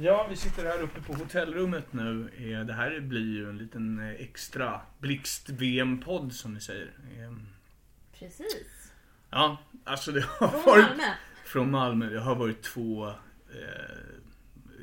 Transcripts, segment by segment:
Ja, vi sitter här uppe på hotellrummet nu. Eh, Det här blir ju en liten eh, extra Blixt-VM-podd som ni säger. Eh, Precis. Ja, alltså det har Från varit... Malmö. Från Malmö. Det har varit två eh,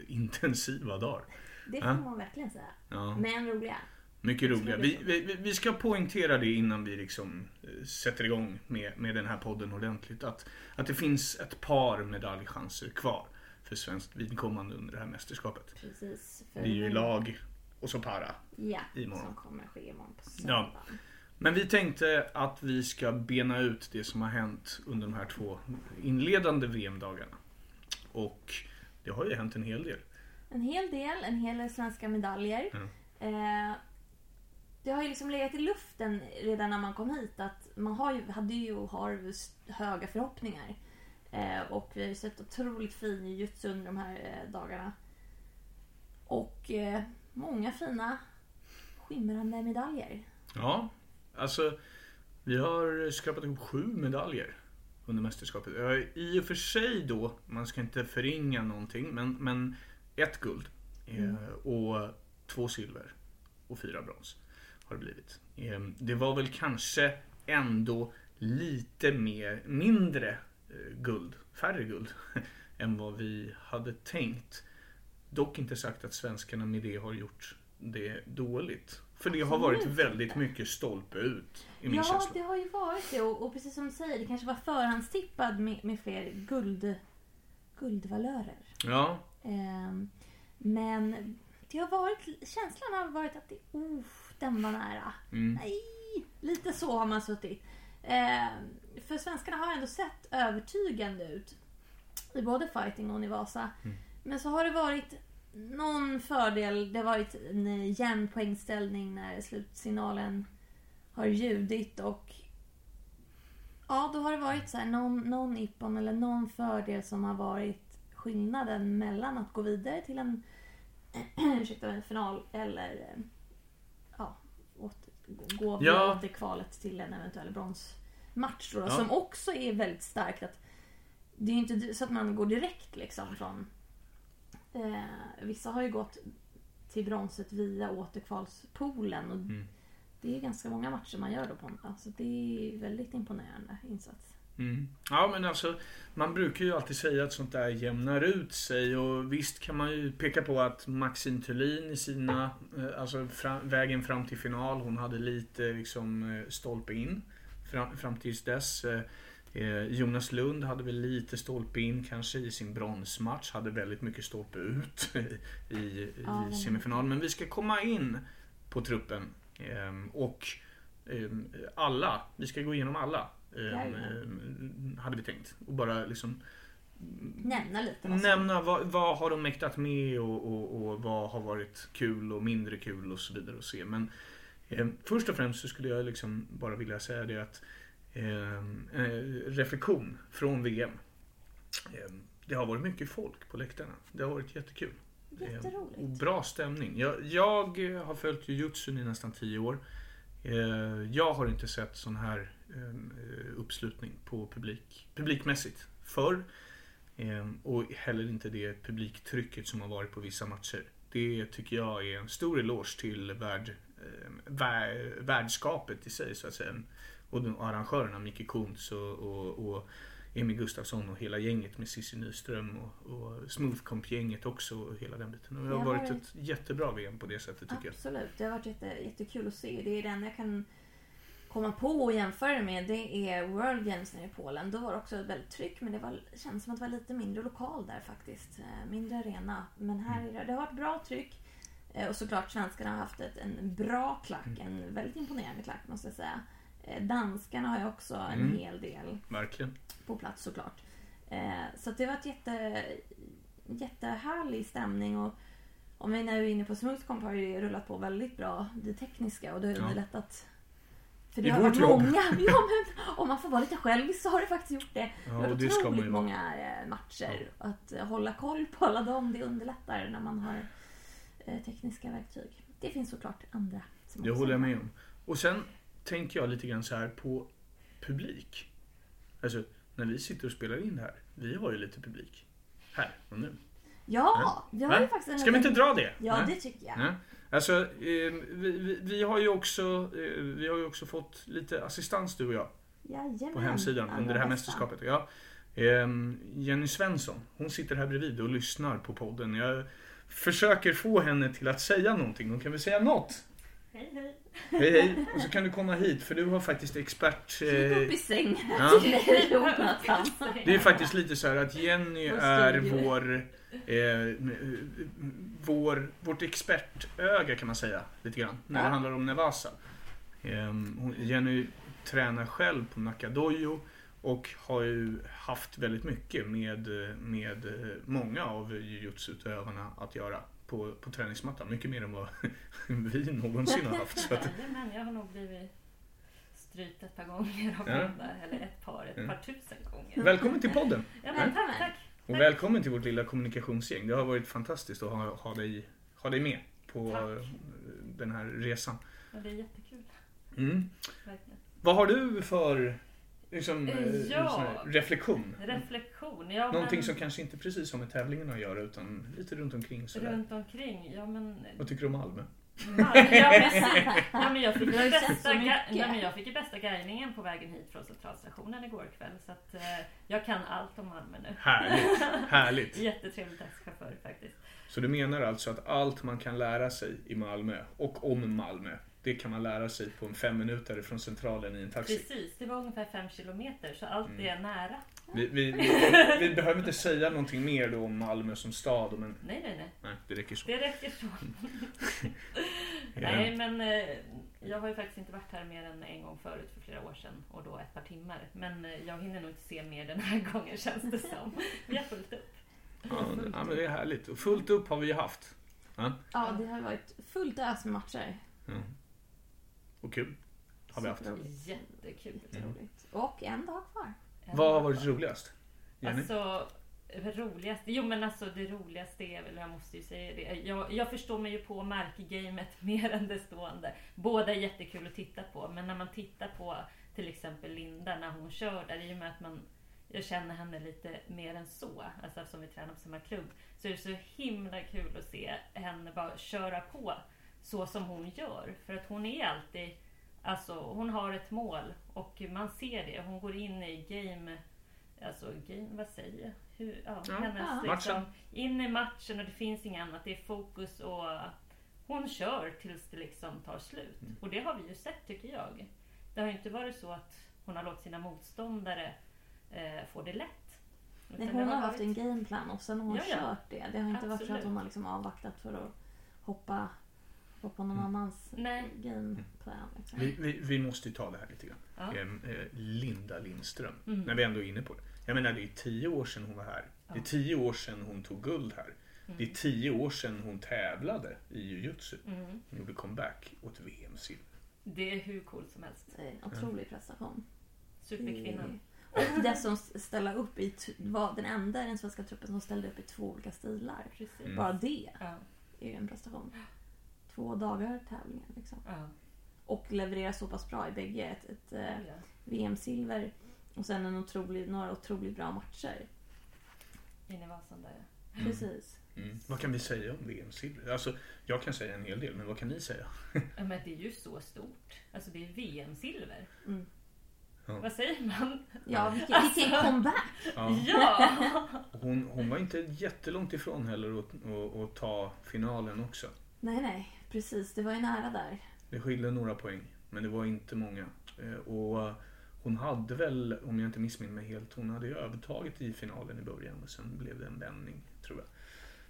intensiva dagar. Det får Ja. man verkligen säga. Ja, Men roliga. mycket roliga. Vi, vi, vi ska poängtera det innan vi liksom eh, sätter igång med, med den här podden ordentligt. Att, att det finns ett par medaljchanser kvar för svenskt vidkommande under det här mästerskapet. Precis. Det är ju lag och så para. Ja, imorgon. som kommer ske imorgon på Ja. söndagen. Men vi tänkte att vi ska bena ut det som har hänt under de här två inledande VM-dagarna. Och det har ju hänt en hel del. En hel del, en hel del svenska medaljer. Mm. Eh, det har ju liksom legat i luften redan när man kom hit att man har ju, hade ju och har höga förhoppningar. Eh, och vi har ju sett otroligt fin jujutsu under de här eh, dagarna. Och eh, många fina skimrande medaljer. Ja, alltså vi har skrapat ihop sju medaljer under mästerskapet. I och för sig då, man ska inte förringa någonting, men, men ett guld eh, och två silver och fyra brons har det blivit. Eh, det var väl kanske ändå lite mer, mindre guld, färre guld, än vad vi hade tänkt. Dock inte sagt att svenskarna med det har gjort det dåligt. För det har varit väldigt mycket stolpe ut i min Ja, känsla. det har ju varit det. Och, och precis som du säger, det kanske var förhandstippad med, med fler guld, guldvalörer. Ja, Ehm, men det har varit, känslan har varit att det, oh, den var nära. mm. Nej, lite så har man suttit. Ehm, för svenskarna har ändå sett övertygande ut. I både fighting och i Vasa. Mm. Men så har det varit någon fördel. Det har varit en jämn poängställning när slutsignalen har ljudit och Ja, då har det varit så här, någon, någon ippon eller någon fördel som har varit skillnaden mellan att gå vidare till en, ursäkta, en final eller eh, ja, åter, gå via Ja. återkvalet till en eventuell bronsmatch. Då, Ja. Som också är väldigt starkt. Att det är ju inte så att man går direkt liksom från... Eh, vissa har ju gått till bronset via återkvalspoolen. Och Mm. Det är ganska många matcher man gör då på en Så det är väldigt imponerande insats. Mm. Ja men alltså man brukar ju alltid säga att sånt där jämnar ut sig och visst kan man ju peka på att Maxine Thulin i sina, eh, alltså fram, vägen fram till final, hon hade lite liksom eh, stolpe in fram, fram tills dess. Eh, eh, Jonas Lund hade väl lite stolpe in kanske i sin bronsmatch, hade väldigt mycket stolpe ut i, i, Ja, i men- vi ska komma in på truppen ehm, och ehm, alla, vi ska gå igenom alla. ehm, eh, hade vi tänkt. Och bara liksom Nämna lite vad nämna vad, vad har de mäktat med och, och, och vad har varit kul och mindre kul och så vidare att se. Men eh, först och främst så skulle jag liksom bara vilja säga det att eh, eh, reflektion från VM. Eh, det har varit mycket folk på läktarna. Det har varit jättekul. Eh, Jätteroligt. Och bra stämning. Jag, jag har följt jujutsun i nästan tio år. Jag har inte sett sån här uppslutning på publik, publikmässigt förr. Och heller inte det publiktrycket som har varit på vissa matcher. Det tycker jag är en stor eloge till värld, vär, värdskapet i sig så att säga. Och de arrangörerna, Micke Kuntz och, och, och Emil Gustafsson och hela gänget med Cissi Nyström och, och Smoothcomp-gänget också och hela den biten. Och det har varit ett jättebra VM på det sättet tycker jag. Absolut, det har varit jätte, jättekul att se. Det är den jag kan komma på och jämföra det med. Det är World Games nere i Polen. Då var det också ett väldigt tryck men det var, kändes som att det var lite mindre lokal där faktiskt. Eh, Mindre arena. Men här är det, det har varit bra tryck. Eh, Och såklart svenskarna har haft ett, en bra klack. En väldigt imponerande klack måste jag säga. Eh, Danskarna har ju också en Mm. hel del Verkligen. på plats såklart. Eh, så att det var ett jätte, jättehärlig stämning. Och om vi nu är inne på Smoothcomp har ju rullat på väldigt bra det tekniska och det har Ja. underlättat. För I det har vårt varit jobb. många. Ja, men om man får vara lite självisk så har det faktiskt gjort det. Det Ja, har varit det ska man otroligt ju många matcher. Att eh, hålla koll på alla dem, det underlättar när man har tekniska verktyg. Det finns såklart andra. Som Det håller jag med om. Och sen tänker jag lite grann så här på publik. Alltså, när vi sitter och spelar in det här. Vi har ju lite publik. Här och nu. Ja, vi har ju faktiskt en Ska vi inte dra det? Ja, Nej. det tycker jag. Nej. Alltså, eh, vi, vi, vi, har ju också, eh, vi har ju också fått lite assistans du och jag Jajamän. på hemsidan under det här bästa. mästerskapet. Ja. Ehm, Jenny Svensson, hon sitter här bredvid och lyssnar på podden. Jag försöker få henne till att säga någonting. Hon kan väl säga något? Hej hej. Hej hej! Och så kan du komma hit för du har faktiskt expert... Eh, upp i sängen ja. det är faktiskt lite så här att Jenny är vår, eh, vår, vårt expertöga kan man säga. Lite grann. När det Ja. handlar om Nevasa. Eh, Jenny tränar själv på Nakadojo och har ju haft väldigt mycket med, med många av jujutsu-utövarna att göra på, på träningsmattan. Mycket mer än vad vi någonsin har haft. Så att, Men jag har nog blivit strypt ett par gånger av Ja. båda. Eller ett par, ett Ja. par tusen gånger. välkommen till podden! Ja, men tack, tack. Och välkommen till vårt lilla kommunikationsgäng. Det har varit fantastiskt att ha, ha, dig, ha dig med på Tack. den här resan. Ja, det är jättekul. Mm. Vad har du för liksom, eh, Ja. sån här reflektion? Reflektion. Ja, Någonting men som kanske inte precis har med tävlingen att göra utan lite runt omkring sådär. runt omkring. Ja, men... Vad tycker du om Malmö? Malmö, ja. Ja, men jag fick bästa, nej, men jag fick ju bästa guidningen på vägen hit från centralstationen igår kväll. Så att eh, jag kan allt om Malmö nu. Härligt! Härligt! Jättetrevlig taxichaufför faktiskt. Så du menar alltså att allt man kan lära sig i Malmö och om Malmö, det kan man lära sig på en fem minuter från centralen i en taxi? Precis, det var ungefär fem kilometer så allt Mm. är nära. Vi, vi, vi, vi behöver inte säga någonting mer då om Malmö som stad, men Nej, nej, nej. nej, det räcker så. Det räcker så. Nej, men eh, jag har ju faktiskt inte varit här mer än en gång förut för flera år sedan och då ett par timmar. Men eh, jag hinner nog inte se mer den här gången känns det som. Vi har fullt upp. Ja, ja, men det är härligt. Och fullt upp har vi ju haft. Ja. Ja, det har varit fullt ös med matcher. Ja. Och kul har vi haft. Jättekul. Jätteroligt. Och en dag kvar. Vad har varit roligast? Jenny? Alltså, det roligaste, jo men alltså det roligaste är väl, jag måste ju säga det. Jag, jag förstår mig ju på märkgamet mer än det stående. Båda är jättekul att titta på, men när man tittar på till exempel Linda när hon kör där, i och med att man jag känner henne lite mer än så, alltså eftersom vi tränar på samma klubb, så är det så himla kul att se henne bara köra på så som hon gör. För att hon är alltid, alltså hon har ett mål och man ser det. Hon går in i game, alltså game, vad säger jag? Hur, ja, Ja, hennes ja. liksom, in i matchen och det finns inget annat. Det är fokus och hon kör tills det liksom tar slut. Mm. Och det har vi ju sett tycker jag. Det har ju inte varit så att hon har låtit sina motståndare eh, få det lätt. Nej, hon har haft varit- en gameplan och sen har hon Ja, ja. kört det. Det har inte varit så att Absolut. hon har liksom avvaktat för att hoppa, hoppa på någon annans Nej. gameplan. Liksom. Vi, vi, vi måste ju ta det här lite grann. Ja. Ehm, eh, Linda Lindström. Mm. När vi ändå är inne på det. Jag menar det är tio år sedan hon var här. Det är Ja. tio år sedan hon tog guld här. Det är Mm. tio år sedan hon tävlade i jujutsu. Mm. Hon gjorde comeback åt VM-silver. Det är hur coolt som helst. Det är en otrolig prestation. Superkvinnan. Och dessutom ställa upp i, var den enda i den svenska truppen som ställde upp i två olika stilar. Precis. Mm. Bara det Ja, är ju en prestation. Två dagar tävlingen liksom. ja, Och leverera så pass bra i bägge. Ett, ett eh, ja. VM-silver och sen en otrolig, några otroligt bra matcher. In i Vasan där ja. Mm. Precis. Mm. Vad kan vi säga om VM-silver? Alltså, jag kan säga en hel del, men vad kan ni säga? ja. Men det är ju så stort. Alltså det är VM-silver. Mm. Ja. Vad säger man? Ja, vilken, vilken comeback! Ja. Ja! Hon, hon var inte jättelångt ifrån heller att ta finalen också. Nej, nej, precis. Det var ju nära där. Det skilde några poäng, men det var inte många. Eh, Och hon hade väl, om jag inte missminner mig helt, hon hade ju övertaget i finalen i början och sen blev det en vändning, tror jag.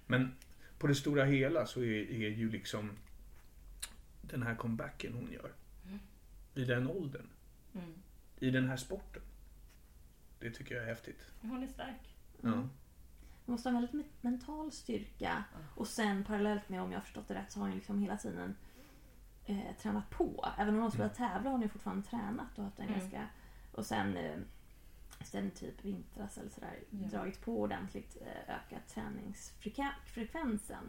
Men på det stora hela så är, är ju liksom den här comebacken hon gör, Mm. i den åldern, Mm. i den här sporten. Det tycker jag är häftigt. Hon är stark. Mm. Ja. Hon måste ha en väldigt me- mental styrka. Och sen parallellt med, om jag har förstått det rätt, så har hon liksom hela tiden eh, tränat på. Även om hon skulle tävla har hon ju fortfarande tränat och haft en Mm. ganska... Och sen, eh, sen typ vintras eller sådär Ja. dragit på ordentligt, eh, ökat träningsfrekvensen.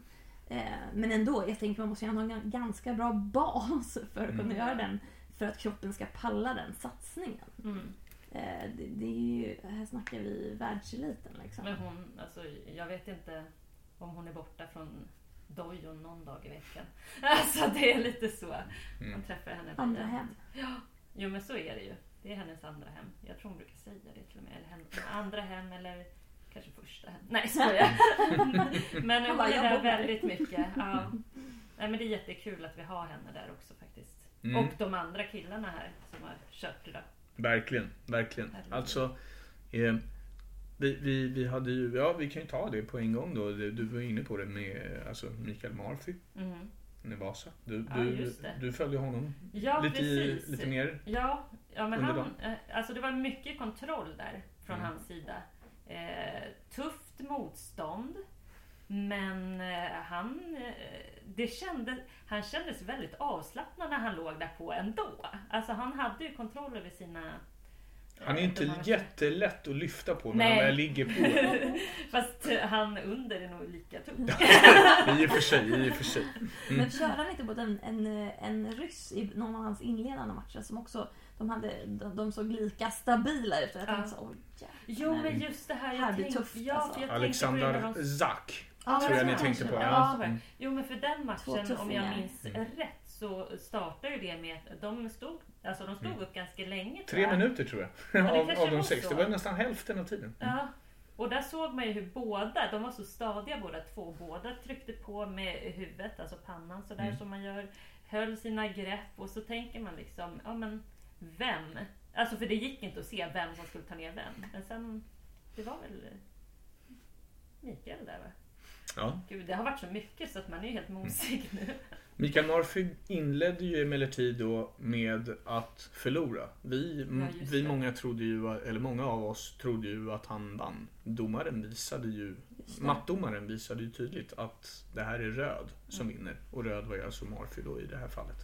Eh, men ändå, jag tänker man måste ju ha en ga- ganska bra bas för att kunna Mm. göra den. För att kroppen ska palla den satsningen. Eh, det, det är ju, här snackar vi världseliten liksom. Men hon, alltså jag vet inte om hon är borta från dojon någon dag i veckan. Alltså det är lite så. Man Mm. träffar henne Andra via- hem. Jo men så är det ju. Det är hennes andra hem. Jag tror hon brukar säga det till och med. Eller hennes andra hem eller kanske första hem. Nej skojar. men Hon är "Jag där bor här." väldigt mycket. Ja. Nej men det är jättekul att vi har henne där också faktiskt. Mm. Och de andra killarna här som har kört idag. Verkligen, verkligen. Herregud. Alltså, eh, vi, vi, vi hade ju, ja vi kan ju ta det på en gång då. Du du var inne på det med alltså, Mikael Murphy, Mhm. Nevasa. Du, Ja, du, du följde honom Ja lite, precis. lite mer. Ja, ja men han, eh, alltså det var mycket kontroll där från Mm. hans sida. Eh, tufft motstånd. Men eh, han, eh, det kände, han kändes väldigt avslappnad när han låg där på ändå. Alltså han hade ju kontroll över sina... Han är eh, inte här- jättelätt att lyfta på när Nej. han väl ligger på. Fast eh, han under är nog lika tuff. I och för sig, i och för sig. Men körde han inte mot en, en, en ryss i någon av hans inledande matcher som också de, hade, de, de såg lika stabila ut. Jag Ja. tänkte så, oj jävlar. Jo men just det här, Här jag blir tänkte, tufft, ja, alltså. Alexander de Zak. Ja, tror jag ni tänkte på, det. ja. Ja. Mm. Jo men för den matchen, om jag minns Mm. rätt, så startade ju det med att de stod, alltså de stod upp ganska länge Tre jag. minuter tror jag. av, av de sex. så. Det var nästan hälften av tiden. Ja. Och där såg man ju hur båda, de var så stadiga båda två. Båda tryckte på med huvudet, alltså pannan sådär Mm. som man gör. Höll sina grepp och så tänker man liksom, ja men vem? Alltså för det gick inte att se vem som skulle ta ner vem. Men sen, det var väl Mikael där va? Ja. Gud, det har varit så mycket så att man är helt mosig nu. Mikael Murphy inledde ju emellertid då med att förlora. Vi, Ja, vi många trodde ju, eller många av oss trodde ju att han vann. Domaren visade ju, mattdomaren visade ju tydligt att det här är röd som vinner. Och röd var ju alltså Murphy då i det här fallet.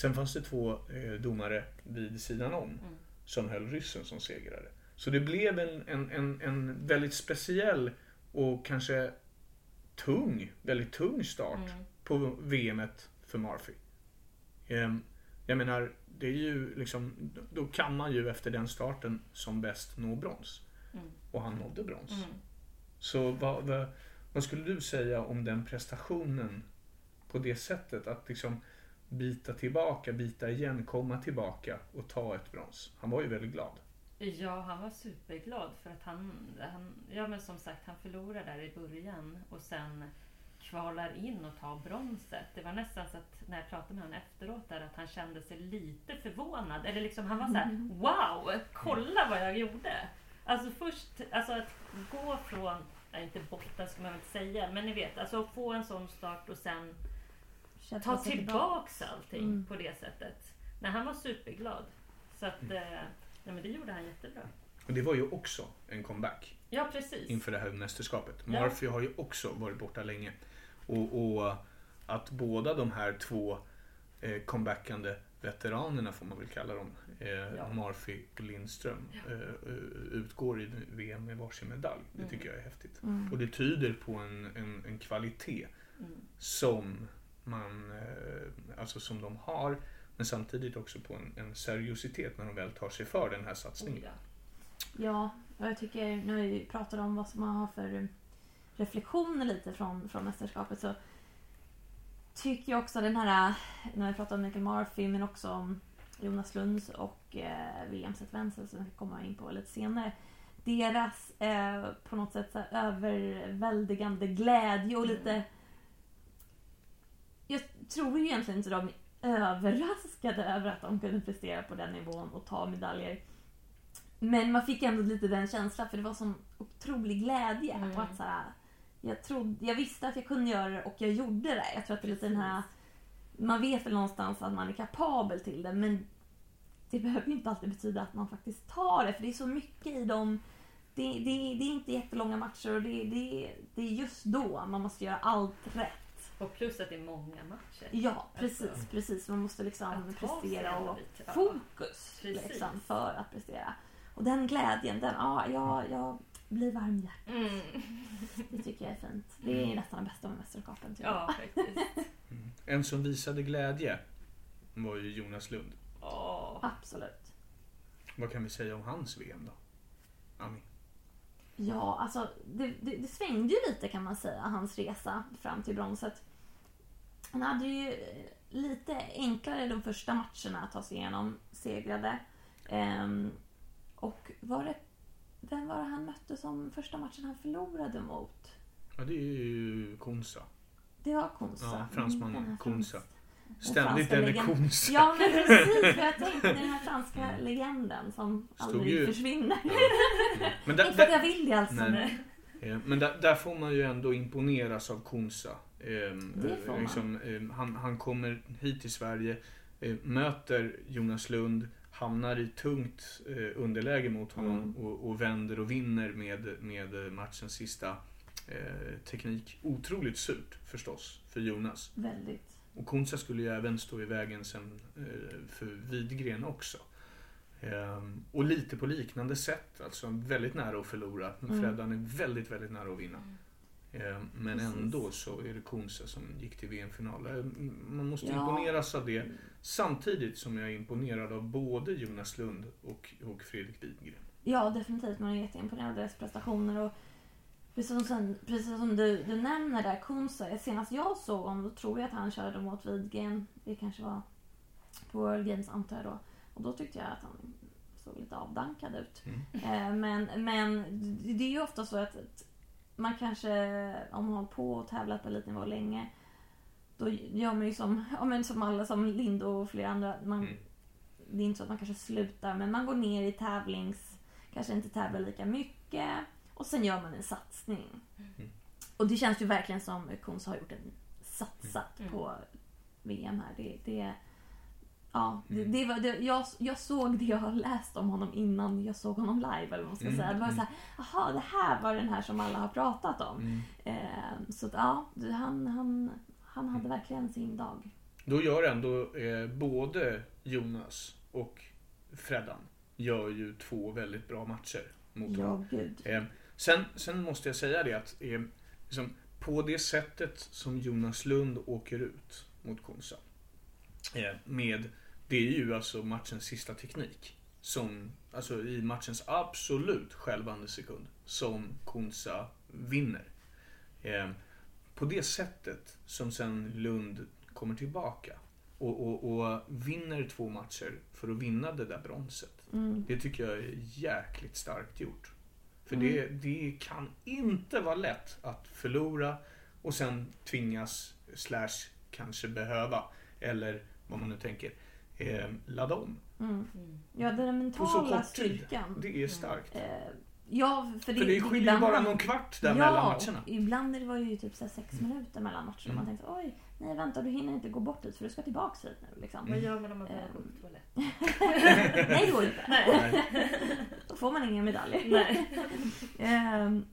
Sen fanns det två eh, domare vid sidan om Mm. som höll ryssen som segrare. Så det blev en, en, en, en väldigt speciell och kanske tung, väldigt tung start Mm. på VMet för Murphy. Ehm, Jag menar, det är ju liksom, då kan man ju efter den starten som bäst nå brons. Mm. Och han nådde brons. Mm. Så vad, vad, vad skulle du säga om den prestationen på det sättet? Att liksom bita tillbaka, bita igen, komma tillbaka och ta ett brons. Han var ju väldigt glad. Ja, han var superglad för att han, han, ja men som sagt, han förlorar där i början och sen kvalar in och tar bronset. Det var nästan så att när jag pratade med honom efteråt där att han kände sig lite förvånad. Eller liksom han var så här: wow, kolla vad jag gjorde. Alltså först, alltså att gå från, nej inte botten ska man väl inte säga, men ni vet, alltså att få en sån start och sen Kämpa ta tillbaks allting Mm. på det sättet. Nej, han var superglad. Så att, eh, nej men det gjorde han jättebra. Och det var ju också en comeback Ja, precis. inför det här mästerskapet. Ja. Murphy har ju också varit borta länge. Och, och att båda de här två eh, comebackande veteranerna, får man väl kalla dem, eh, Ja. Murphy och Lindström, Ja. eh, eh, utgår i VM med varsin medalj. Det Mm. tycker jag är häftigt. Mm. Och det tyder på en, en, en kvalitet Mm. som man, eh, alltså som de har, men samtidigt också på en, en seriositet när de väl tar sig för den här Oh, satsningen. ja. Ja, och jag tycker när vi pratar om vad som man har för reflektioner lite från, från mästerskapet så tycker jag också den här, när vi pratar om Michael Murphy men också om Jonas Lunds och eh, William Zetwenzel som vi kommer in på lite senare. Deras eh, på något sätt så här, överväldigande glädje och lite... Jag tror ju egentligen inte de överraskade över att de kunde prestera på den nivån och ta medaljer. Men man fick ändå lite den känslan för det var sån otrolig glädje. Mm. På att, så här, jag, trodde, jag visste att jag kunde göra det och jag gjorde det. Jag tror att det är lite den här... Man vet väl någonstans att man är kapabel till det men det behöver ju inte alltid betyda att man faktiskt tar det för det är så mycket i dem. Det, det, det är inte jättelånga matcher och det, det, det är just då man måste göra allt rätt. Och plus att det är många matcher. Ja, precis. Alltså, precis. Man måste liksom prestera och. Ja. fokus Precis. liksom, för att prestera. Och den glädjen, den, ja, jag, jag blir varm i hjärtat. Mm. Det tycker jag är fint. Det är nästan det bästa med mästerskapen. Ja, faktiskt. Mm. En som visade glädje var ju Jonas Lund. Åh. Absolut. Vad kan vi säga om hans VM då? Ami? Ja, alltså det, det, det svängde ju lite kan man säga, hans resa fram till bronset. Han hade ju eh, lite enklare de första matcherna att ta sig igenom, segrade. Ehm, och var det, vem var det han mötte som första matchen han förlorade mot? Ja, det är ju Konsa. Det var Konsa. Ja, fransmannen Den Konsa. frans- Ständigt denne legend- Konsa. Ja, men precis. För jag tänkte den här franska legenden som Stod aldrig ju- försvinner. Men där, Inte för att jag vill det alltså. Nej. eh, men där, där får man ju ändå imponeras av Konsa. Ehm, man. Liksom, ehm, han, han kommer hit till Sverige, eh, möter Jonas Lund, hamnar i tungt eh, underläge mot honom Mm. och, och vänder och vinner med, med matchens sista eh, teknik. Otroligt surt förstås för Jonas. Väldigt. Och Konsa skulle ju även stå i vägen sen eh, för Widgren också. Ehm, och lite på liknande sätt, alltså väldigt nära att förlora. Men Mm. Freddan är väldigt, väldigt nära att vinna. Ehm, men ändå så är det Konsa som gick till VM-final. Ehm, Man måste Ja. imponeras av det. Samtidigt som jag är imponerad av både Jonas Lund och, och Fredrik Widgren. Ja, definitivt. Man är jätteimponerad av deras prestationer. Och precis som, precis som du, du nämner där, Kunsa. Senast jag såg honom då tror jag att han körde mot Widgren. Det kanske var på World Games antar jag då. Och då tyckte jag att han såg lite avdankad ut. Mm. Eh, men, men det är ju ofta så att man kanske, om man hållit på och tävlat på elitnivå länge, då gör man ju som, ja, men som alla, som Lind och flera andra. Man, Mm. Det är inte så att man kanske slutar, men man går ner i tävlings... Kanske inte tävlar lika mycket. Och sen gör man en satsning. Mm. Och det känns ju verkligen som Kons har gjort en satsat Mm. på VM här. Det, det, ja, det, Mm. det var, det, jag, jag såg det jag har läst om honom innan jag såg honom live. Eller vad man ska Mm, säga. Det var mm. så här, jaha, det här var den här som alla har pratat om. Mm. Eh, så att, ja, han, han, han hade Mm. verkligen sin dag. Då gör ändå eh, både Jonas och Freddan gör ju två väldigt bra matcher mot honom. Ja, gud. Eh, sen, sen måste jag säga det att eh, liksom, på det sättet som Jonas Lund åker ut mot Konsa. Eh, med, det är ju alltså matchens sista teknik. Som, alltså i matchens absolut skälvande sekund. Som Konsa vinner. Eh, på det sättet som sen Lund kommer tillbaka. Och, och, och vinner två matcher för att vinna det där bronset. Mm. Det tycker jag är jäkligt starkt gjort. För Mm. det, det kan inte vara lätt att förlora och sen tvingas, slash kanske behöva, eller vad man nu tänker, eh, ladda om. Mm. Mm. Ja, den På så mentala kort tid. styrkan. Det är starkt. Eh, ja, för det, För det skiljer ju ibland- bara någon kvart där mellan matcherna. ibland är det var ju typ så här sex minuter mellan matcherna. Mm. Man tänkte oj, nej vänta du hinner inte gå bort dit för du ska tillbaks hit nu. Liksom. Mm. Vad gör man om man Eh. behöver gå på toalett? nej det går inte. Nej. Då får man inga medaljer. Nej. Ehm,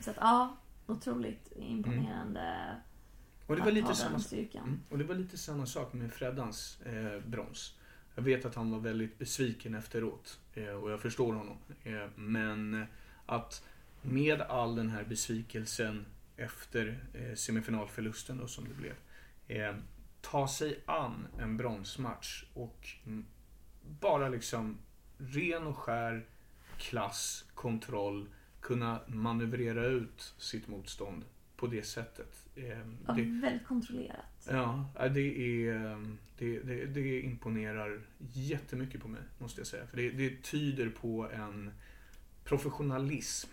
så att ja, otroligt imponerande Och det var lite samma. Mm. Och det var lite samma sak med Freddans eh, brons. Jag vet att han var väldigt besviken efteråt eh, och jag förstår honom. Eh, men att med all den här besvikelsen efter eh, semifinalförlusten då, som det blev. Eh, ta sig an en bronsmatch och bara liksom ren och skär klass, kontroll, kunna manövrera ut sitt motstånd på det sättet. Eh, Ja, det, väldigt kontrollerat. Ja, det, är, det, det, det imponerar jättemycket på mig, måste jag säga. För det, det tyder på en professionalism.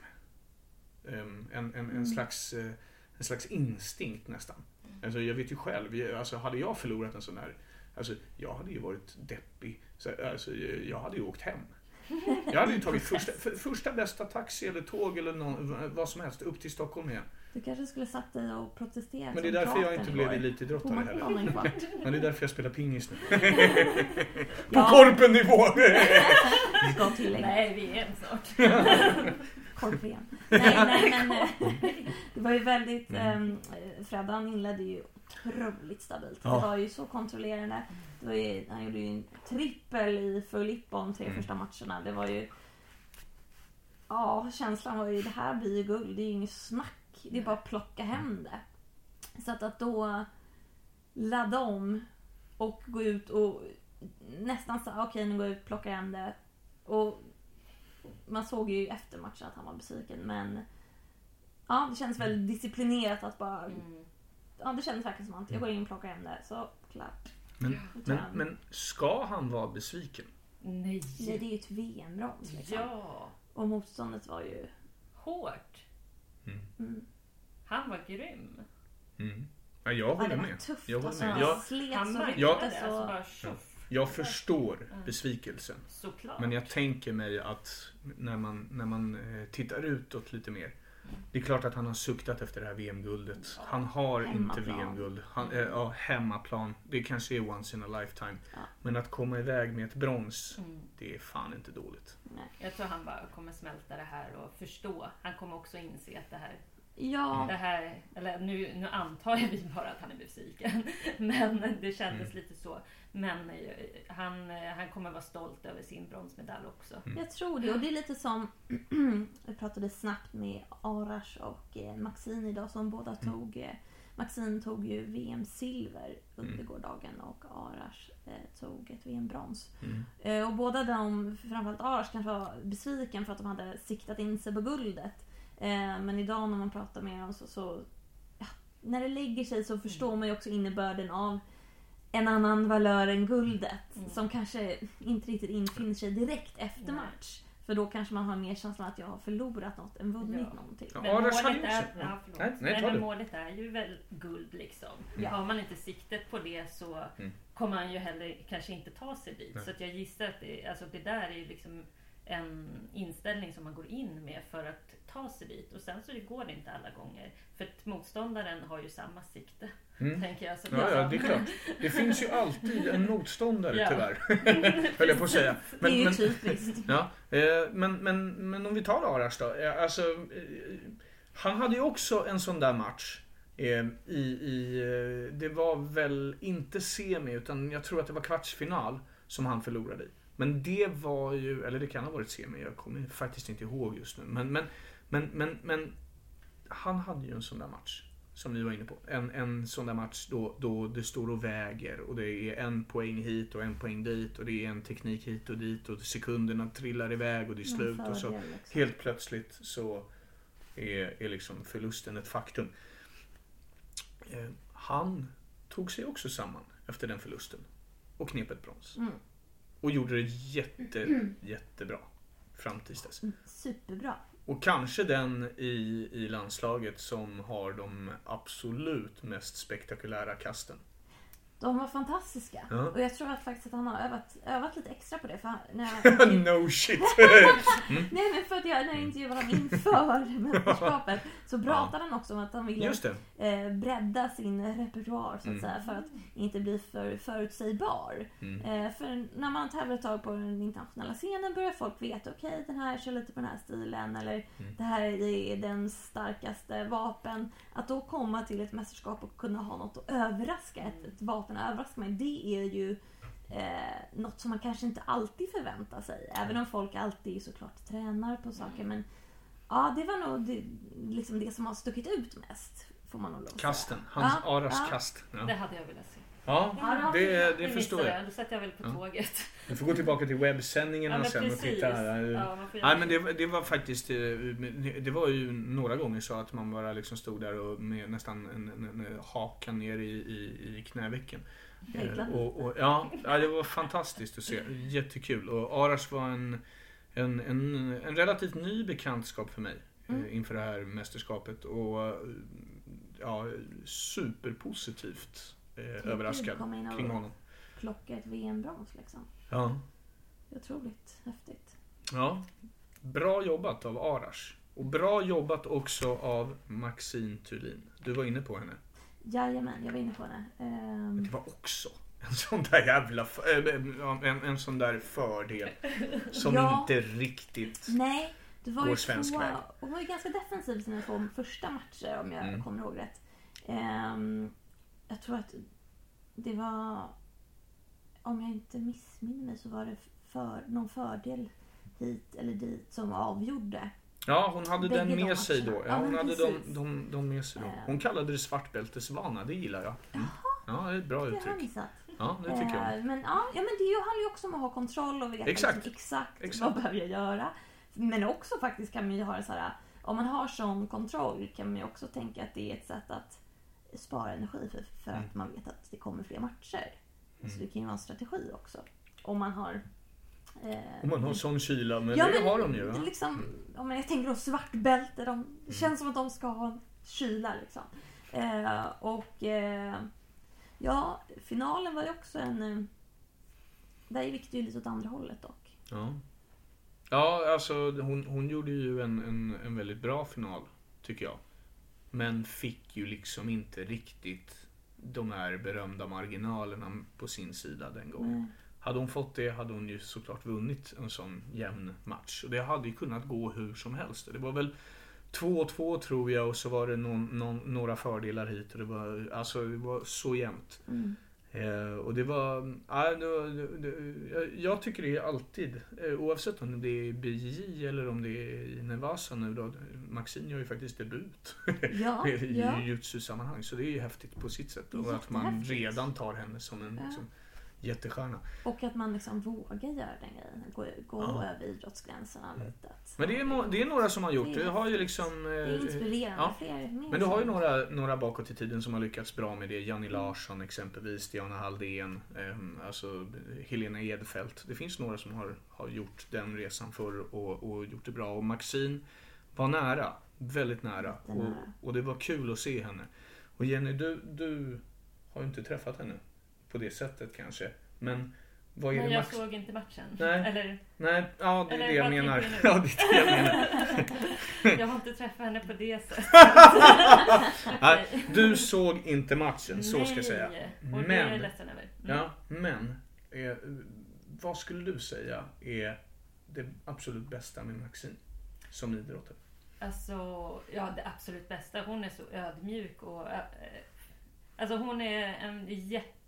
Ehm, En, en, en, Mm. slags, eh, en slags instinkt nästan. Alltså, jag vet ju själv, alltså, hade jag förlorat en sån här, alltså, jag hade ju varit deppig. Så, alltså, jag hade ju åkt hem. Jag hade ju tagit första, för, första bästa taxi eller tåg eller någon, vad som helst upp till Stockholm igen. Du kanske skulle satt dig och protesterat Men det är därför jag inte blev elitidrottare heller. Men det är därför jag spelar pingis nu. På korpennivå! Ska tillägga. Nej, vi är en snart. Korpen. Nej, nej, men det var ju väldigt... Mm. Eh, Freddan inledde ju otroligt stabilt. Ja. Det var ju så kontrollerande. Det var ju, han gjorde ju en trippel i full ippon tre Mm. första matcherna. Det var ju... Ja, känslan var ju det här blir ju guld. Det är ju inget snack. Det är bara att plocka hem det. Så att, att då ladda om och gå ut och nästan så okej nu går jag ut och plockar hem det. Och man såg ju efter matchen att han var besviken men ja, det känns väldigt disciplinerat att bara Mm. Ja, det kändes verkligen som att jag går in och plockar hem det. Så klart. Men, men, men ska han vara besviken? Nej. Nej, det är ju ett VM-brons liksom. Ja. Och motståndet var ju... Hårt. Mm. Han var grym. Mm. Ja, jag Ja, håller med. Jag håller alltså, med. Jag, Han så. Alltså Så... bara tjoff. jag förstår besvikelsen. Såklart. Men jag tänker mig att när man, när man eh, tittar utåt lite mer. Det är klart att han har suktat efter det här VM-guldet. Han har inte Hemmaplan. VM-guld. Han, eh, ja, hemmaplan. Det kanske är once in a lifetime. Ja. Men att komma iväg med ett brons, Mm. det är fan inte dåligt. Nej. Jag tror han bara kommer smälta det här och förstå. Han kommer också inse att det här, Ja, det här eller nu, nu antar jag vi bara att han är besviken. Men det kändes Mm. lite så. Men eh, han, eh, han kommer vara stolt över sin bronsmedalj också. Mm. jag tror det. Och det är lite som... jag pratade snabbt med Arash och eh, Maxine idag som båda Mm. tog... Maxine tog ju VM-silver under Mm. gårdagen och Arash eh, tog ett VM-brons. Mm. Eh, och båda de, framförallt Arash, kanske var besviken för att de hade siktat in sig på guldet. Eh, men idag när man pratar med dem så, så ja, när det lägger sig så förstår man ju också innebörden av en annan valör än guldet. Mm. Som kanske inte riktigt infinner sig direkt efter Nej. match. För då kanske man har mer känslan att jag har förlorat något än vunnit Ja. någonting. Ja, Men målet är, ja. Nej, men det. målet är ju väl guld liksom. Ja. Har man inte siktet på det så Mm. kommer man ju heller kanske inte ta sig dit. Nej. Så att jag gissar att det, alltså det där är ju liksom en inställning som man går in med för att ta sig dit. Och sen så det går det inte alla gånger. För att motståndaren har ju samma sikte. Mm. Tänker jag. Så Ja, ja, det är klart. Det finns ju alltid en motståndare Ja. tyvärr. Höll jag på att säga. det är ju men, typiskt. ja, eh, men, men, men om vi tar Arash då. Eh, Alltså, eh, han hade ju också en sån där match. I, i, det var väl inte semi utan jag tror att det var kvartsfinal som han förlorade i. Men det var ju, eller det kan ha varit semi, jag kommer faktiskt inte ihåg just nu. Men, men, men, men, men han hade ju en sån där match. Som vi var inne på. En, en sån där match då, då det står och väger och det är en poäng hit och en poäng dit och det är en teknik hit och dit och sekunderna trillar iväg och det är slut och så liksom. helt plötsligt så är, är liksom förlusten ett faktum. Eh, han tog sig också samman efter den förlusten och knep ett brons. Mm. Och gjorde det jätte, jättebra fram tills dess. Superbra. Och kanske den i, i landslaget som har de absolut mest spektakulära kasten. De var fantastiska. Ja. Och jag tror att faktiskt att han har övat, övat lite extra på det. För när jag, no shit! Nej men för att jag, när jag intervjuade honom inför mästerskapet så pratade han också om att han ville eh, bredda sin repertoar så att Mm. säga för att inte bli för förutsägbar. Mm. Eh, för när man tävlar ett tag på den internationella scenen börjar folk veta okej den här kör lite på den här stilen eller Mm. det här är den starkaste vapen. Att då komma till ett mästerskap och kunna ha något att överraska, ett, ett vapen att överraska med. Det är ju eh, något som man kanske inte alltid förväntar sig. Även om folk alltid såklart tränar på saker. Men ja, det var nog det, liksom det som har stuckit ut mest. Får man nog lov. Kasten. Hans Ja, Aras ja. kast. Det Ja, hade jag velat se. Ja Ja, det, det förstår jag. Då sätter jag väl på Ja. tåget. Du får gå tillbaka till webbsändningarna Ja, sen och precis. titta. här. Ja, Nej men det, var- det var faktiskt, eh, det var ju några gånger så att man bara liksom stod där och med nästan en, en, en hakan ner i, i, i knävecken. Eh. Och, och, ja, det var fantastiskt att se. Jättekul. Och Arash var en, en, en, en relativt ny bekantskap för mig eh, Mm. inför det här mästerskapet. Och ja, superpositivt eh, Kul överraskad kring honom. Plocka ett VM-brons liksom. Ja. Otroligt häftigt. Ja, bra jobbat av Arash. Och bra jobbat också av Maxine Thulin. Du var inne på henne. Jajamän, jag var inne på det. Ehm, Det var också en sån där jävla f- äh, en, en sån där fördel som Ja. inte riktigt... nej, det var Går ju svensk två... väg. Hon var ju ganska defensiv i sina två första matcher om jag Mm. kommer ihåg rätt. Ehm, jag tror att det var... Om jag inte missminner mig så var det för, någon fördel hit eller dit som avgjorde. Ja, hon hade Bägge den de med sig då. Ja, Ja, hon hade de, de, de med sig då. Eh. Hon kallade det svartbältesvana, det gillar jag. Mm. Ja, det är ett bra Det uttryck. Ja, det tycker jag. Eh, Men, ja, men det handlar ju också om att ha kontroll och veta Exakt. Liksom exakt Exakt. vad behöver jag göra. Men också faktiskt kan man ju ha det så här. Om man har sån kontroll kan man ju också tänka att det är ett sätt att spara energi för, för Mm. att man vet att det kommer fler matcher. Så Mm. det kan ju vara en strategi också. Om man har... Eh, Om man har sån kyla, men Ja, det men har de ju. va? Liksom, om jag tänker då svartbälte, de, Mm. det känns som att de ska ha kyla liksom. Eh, och eh, ja, finalen var ju också en... Eh, där gick det ju lite åt andra hållet dock. Ja. Ja, alltså hon, hon gjorde ju en, en, en väldigt bra final, tycker jag. Men fick ju liksom inte riktigt de här berömda marginalerna på sin sida den gången. Nej. Hade hon fått det hade hon ju såklart vunnit en sån jämn match. Och det hade ju kunnat gå hur som helst. Det var väl 2-2 tror jag och så var det någon, någon, några fördelar hit. Och det, var, alltså, det var så jämnt. Mm. Eh, och det var... Ja, jag- tycker det är alltid, eh, oavsett om det är BJ eller om det är Nevasa nu då. Maxine gör ju faktiskt debut Ja, i ja. jujutsu-sammanhang. Så det är ju häftigt på sitt sätt. Och att man redan tar henne som en Ja. liksom, jättestjärna. Och att man liksom vågar göra den grejen. Gå, gå Ja. över idrottsgränserna lite. Att, Men det är, det är några som har gjort Det Du har ju liksom... det är eh, inspirerande. ja. Fler, Men du har ju några, några bakåt i tiden som har lyckats bra med det. Janni Larsson exempelvis, Diana Halldén, eh, alltså Helena Edfeldt. Det finns några som har, har gjort den resan förr och, och gjort det bra. Och Maxine var nära, väldigt nära. Och, och det var kul att se henne. Och Jenny, du, du har ju inte träffat henne på det sättet kanske. Men vad är Nej, det jag Max... såg inte matchen. Nej. Eller, Nej, ja det är Eller det jag menar. Ja, det är det jag menar. jag har inte träffat henne på det sättet. Nej, du såg inte matchen, så ska jag säga. Nej, och det är jag Men- ledsen över. Mm. Ja, men eh, vad skulle du säga är det absolut bästa med Maxine som idrottare? Alltså, ja det absolut bästa. Hon är så ödmjuk och... eh, Alltså hon är en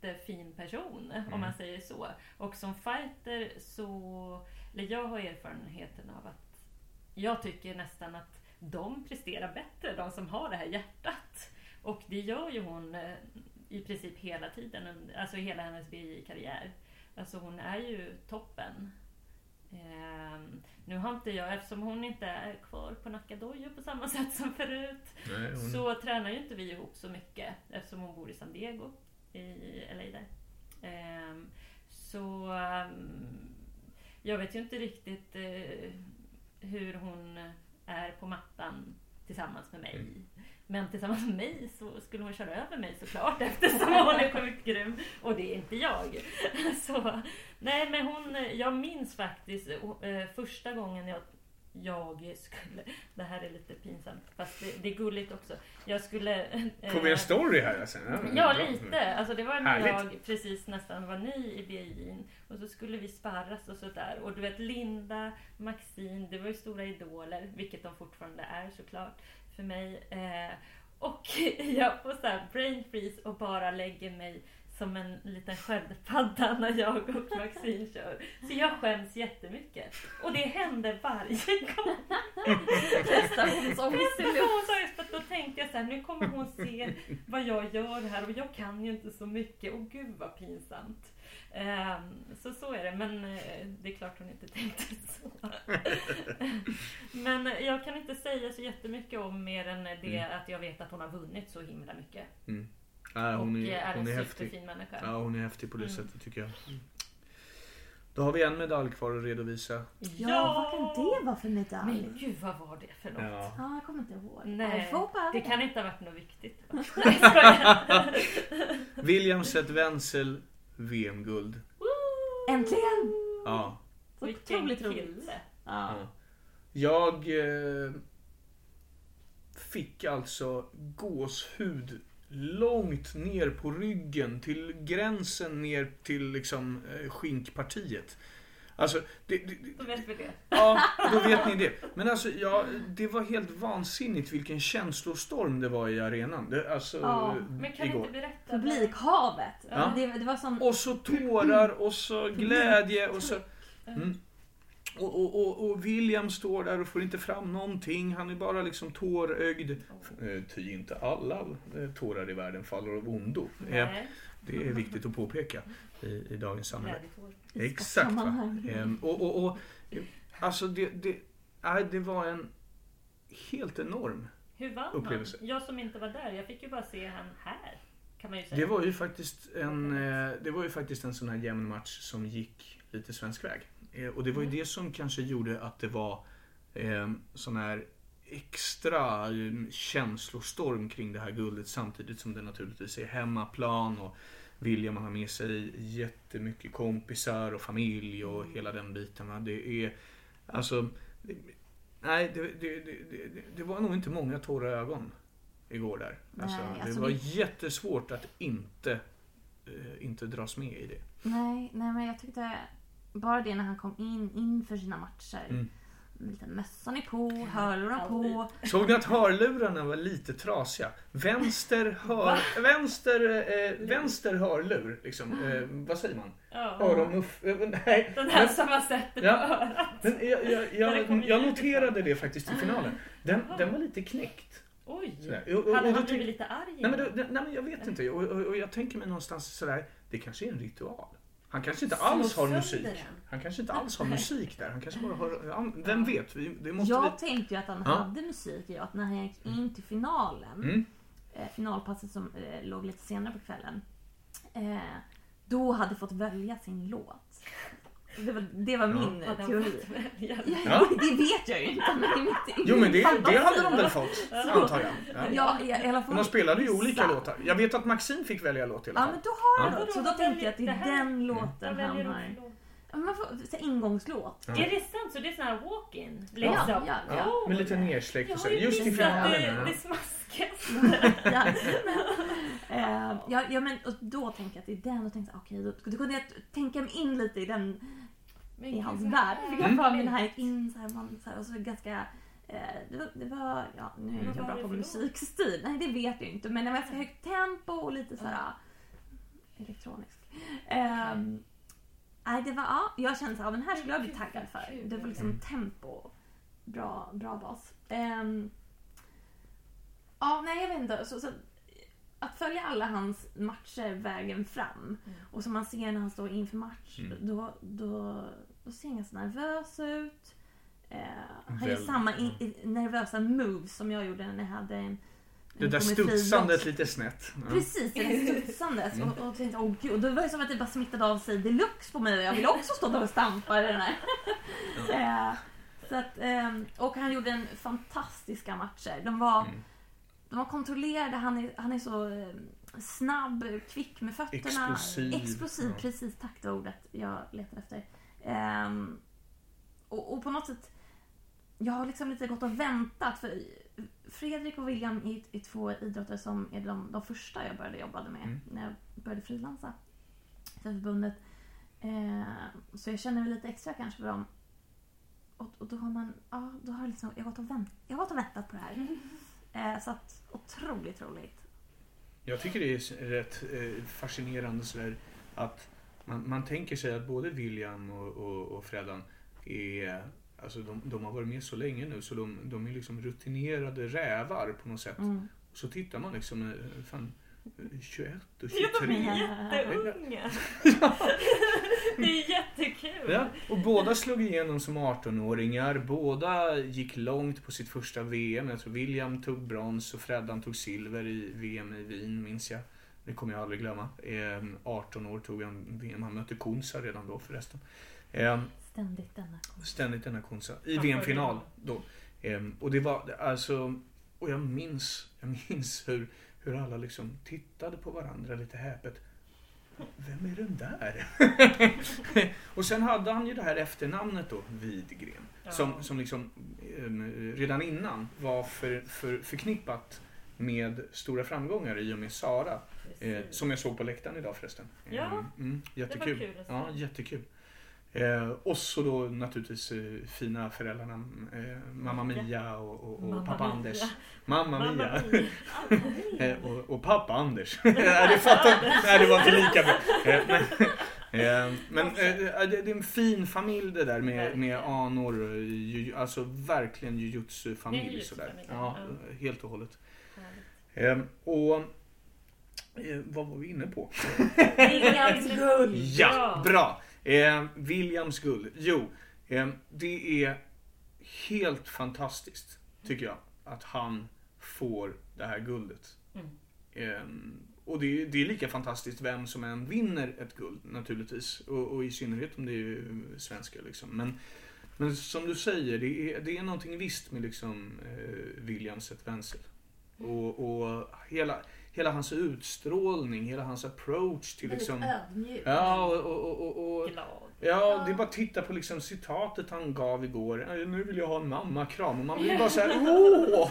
jättefin person, Mm. om man säger så. Och som fighter så... Eller jag har erfarenheten av att... Jag tycker nästan att de presterar bättre, de som har det här hjärtat. Och det gör ju hon eh, i princip hela tiden, alltså hela hennes BJ-karriär. Alltså hon är ju toppen. Ehm, nu har inte jag, eftersom hon inte är kvar på Nackadojo på samma sätt som förut, Nej, hon... så tränar ju inte vi ihop så mycket eftersom hon bor i San Diego, i LA där. Ehm, så ehm, jag vet ju inte riktigt eh, hur hon är på mattan tillsammans med mig. Mm. Men tillsammans med mig så skulle hon köra över mig såklart eftersom hon är sjukt grym. Och det är inte jag. Så, nej men hon, jag minns faktiskt eh, första gången jag, jag skulle, det här är lite pinsamt fast det, det är gulligt också. Jag skulle... eh, Får vi en story här alltså? Ja, bra. lite. Alltså det var när Härligt. jag precis nästan var ny i BJ'n och så skulle vi sparras och sådär. Och du vet Linda, Maxine, det var ju stora idoler, vilket de fortfarande är såklart för mig. Eh, och jag får så här brain freeze och bara lägger mig som en liten sköldpadda när jag och Maxine kör. Så jag skäms jättemycket. Och det händer varje gång. I luft. Att då tänkte jag så här, nu kommer hon se vad jag gör här och jag kan ju inte så mycket. Och gud vad pinsamt. Ehm, så så är det, men eh, det är klart hon inte tänkte så. men jag kan inte säga så jättemycket om mer än det Mm. att jag vet att hon har vunnit så himla mycket. Mm. Ja, hon och är, är hon en är häftig. superfin människa. Ja, hon är häftig på det Mm. sättet tycker jag. Då har vi en medalj kvar att redovisa. Ja, vad kan det vara för medalj? Men gud, vad var det för något? Ja. Ja, jag kommer inte ihåg. Nej, Det kan inte ha varit något viktigt. Nej. William Seth Wenzel, VM-guld. Äntligen! Ja. Så Vilken otroligt roligt. kille. Ja. Ja. Jag eh, fick alltså gåshud långt ner på ryggen till gränsen ner till liksom eh, skinkpartiet. Alltså, det, det, Då vet vi det. ja, då vet ni det. Men alltså, ja, det var helt vansinnigt vilken känslostorm det var i arenan. Det, alltså, Ja, Men kan igår. inte berätta? Publikhavet. Ja. Det, det var som... Och så tårar och så glädje och så... Mm. Och, och, och, och William står där och får inte fram någonting. Han är bara liksom tårögd. Eh, Ty inte alla eh, tårar i världen faller av ondo. Eh, Nej, Det är viktigt att påpeka i, i dagens samhälle. Exakt. Va? Ehm, och, och, och, eh, alltså det, det, det var en helt enorm. Hur vann Upplevelse. han? Jag som inte var där, jag fick ju bara se han här. Kan man ju säga. Det var ju faktiskt en, eh, det var ju faktiskt en sån här jämn match som gick lite svensk väg. Eh, Och det var ju Mm. det som kanske gjorde att det var eh, sån här extra eh, känslostorm kring det här guldet samtidigt som det naturligtvis är hemmaplan och William har med sig jättemycket kompisar och familj och Mm. hela den biten. Det är alltså Nej, det, det, det, det, var nog inte många torra ögon igår där. Alltså, Nej, det alltså var det- jättesvårt att inte, inte dras med i det. Nej, nej men jag tyckte bara det när han kom in inför sina matcher. Mm. Lite mössan är på, hörlurar på. Såg ni att hörlurarna var lite trasiga? Vänster, hör, vänster, eh, vänster hörlur, liksom. Eh, vad säger man? Ja. Öronmuff... Eh, nej. Den här som man sätter på Ja. örat. Men jag, jag, jag, jag noterade det faktiskt i finalen. Den, den var lite knäckt. Oj! Sådär. Och- och- Hade han blivit lite arg? Nej men, då, nej men jag vet inte. Och, och, och jag tänker mig någonstans sådär, det kanske är en ritual. Han kanske inte alls har musik. Han kanske inte alls har musik där. Han kanske bara har, vem vet? Vi, det måste Jag vi... tänkte ju att han Ja. hade musik i att när han gick in till finalen, Mm. eh, finalpasset som eh, låg lite senare på kvällen, eh, då hade fått välja sin låt. Det var, det var min han teori. Ja, Ja. Det vet jag ju inte. Men i mitt, Jo men det, det hade de väl fått, antar jag. Ja. Ja, i, alla fall Men de spelade ju olika låtar. Jag vet att Maxine fick välja låt i alla Ja men då har Ja. han det. Så då tänkte jag att det det är den låten han har. Man får så här, ingångslåt. Ja. Är det sant? Så det är sån här walk-in? Liksom? ja, Ja, ja. med lite nersläckt och så. ju Just i missat finalen. det, det smaskas. ja. Eh, ja, ja men och då tänkte jag att det är den och tänkte okej då, då kunde jag tänka mig in lite i den Men i hans värld. Fick jag Mm. för mig den här gick in så här, man, så här och så ganska eh, det, var, det var, ja nu är inte jag bra på musikstil. Nej det vet jag inte. Men det var ganska högt tempo och lite så här elektronisk. Ehm, nej det var, ja jag kände så här, men här skulle jag bli taggad för. Det var liksom Mm. tempo. Bra, bra bas. Ehm, ja nej jag vet inte. Så, så, att följa alla hans matcher vägen fram och som man ser när han står inför match, Mm. då, då, då ser han ganska nervös ut. Eh, han gör samma i, ja. i, nervösa moves som jag gjorde när jag hade en... Det där studsandet lite snett. Ja. Precis, det där studsandet. Mm. Och, och tänkte, åh gud. Och då var det som att det bara smittade av sig deluxe på mig och jag ville också stå där och stampa i den här. Eh, så att, ehm, och han gjorde en fantastiska matcher. De var, Mm. de var kontrollerade, han är, han är så eh, snabb, kvick med fötterna. Explosiv. Explosiv, Ja. precis. Tack det ordet jag letade efter. Ehm, och, och på något sätt, jag har liksom lite gått och väntat. För Fredrik och William är, är två idrottare som är de, de första jag började jobba med Mm. när jag började frilansa för förbundet. Eh, så jag känner lite extra kanske för dem. Och, och då har man, ja, då har jag liksom, jag har gått vänt, jag har gått och väntat på det här. Eh, så att, otroligt roligt. Jag tycker det är rätt eh, fascinerande sådär att man, man tänker sig att både William och, och, och Freddan är Alltså de, de har varit med så länge nu så de, de är liksom rutinerade rävar på något sätt. Mm. Och så tittar man liksom, eh, fan, eh, 21 och Ja, de 23. är jätteunga. Det är jättekul. Ja, och båda slog igenom som 18-åringar. Båda gick långt på sitt första VM. Jag tror William tog brons och Freddan tog silver i VM i Wien, minns jag. Det kommer jag aldrig glömma. Eh, 18 år tog han VM. Han mötte Kunsa redan då förresten. Ständigt denna konst. ständigt denna Kunsa. I VM-final då. Eh, och det var alltså... Och jag minns, jag minns hur, hur alla liksom tittade på varandra lite häpet. Vem är den där? och sen hade han ju det här efternamnet då, Widgren. Ja. Som, som liksom eh, redan innan var för, för, förknippat med stora framgångar i och med Sara. Eh, som jag såg på läktaren idag förresten. Ja, Eh, mm, jättekul. kul att se. Ja, jättekul. Eh, och så då naturligtvis eh, fina föräldrarna eh, Mamma Mia och, och, och Mamma pappa Mia. Anders. Mamma, Mamma Mia. Mia. Eh, och, och pappa Anders. nej, det fattar, nej, det var inte lika bra. Eh, men eh, men eh, det är en fin familj det där med, med anor. ju- Alltså verkligen jujutsu-familj. sådär. Ja, helt och hållet. Härligt. Eh, och vad var vi inne på? Guld! Ja, bra! Eh, Williams guld. Jo, eh, det är helt fantastiskt, tycker jag, att han får det här guldet. Mm. Ehm, och det är, det är lika fantastiskt vem som än vinner ett guld naturligtvis. Och, och i synnerhet om det är svenskar. Liksom. Men, men som du säger, det är, det är någonting visst med liksom, eh, William Seth Wenzel. Och, och hela, hela hans utstrålning, hela hans approach till Väldigt liksom... ödmjuk. Ja, och, och, och, och, Glad. Ja, det är bara att titta på liksom citatet han gav igår. "Eh, Nu vill jag ha en mammakram. Och man blir bara såhär, åh!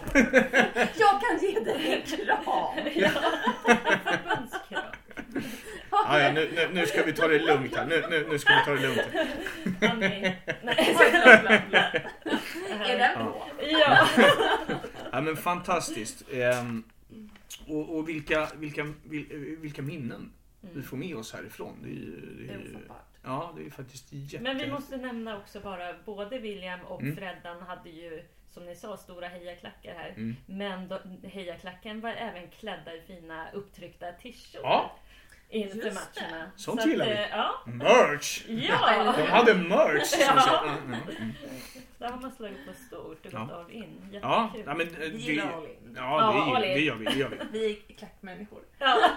Jag kan ge dig en kram. Ja, förbundskram. Ja, nu, nu, nu ska vi ta det lugnt här. Nu, nu, nu ska vi ta det lugnt. här. Annie. Nej. Är den på? Ja. Ja, men fantastiskt. Ehm, och och vilka, vilka, vil- vilka minnen vi får med oss härifrån. Det är, ju- det Det är, är ju- ofattbart. ja, det är faktiskt jätte... Men vi måste nämna också bara, både William och Mm. Freddan hade ju, som ni sa, stora hejaklackar här. Mm. Men då, hejaklacken var även klädda i fina upptryckta t-shirts. Ja. Inför Just det. matcherna. Sånt Så att, gillar vi. eh, Ja. Merch! Ja! De hade merch! Ja. Ja, ja, mm. Där har man slagit på stort och Ja. gått all in. ja, Jättekul. ja, men eh, Vi det, gillar all in. ja, Ja, all det, in. det gör vi. Det gör vi. Vi är klackmänniskor. Ja.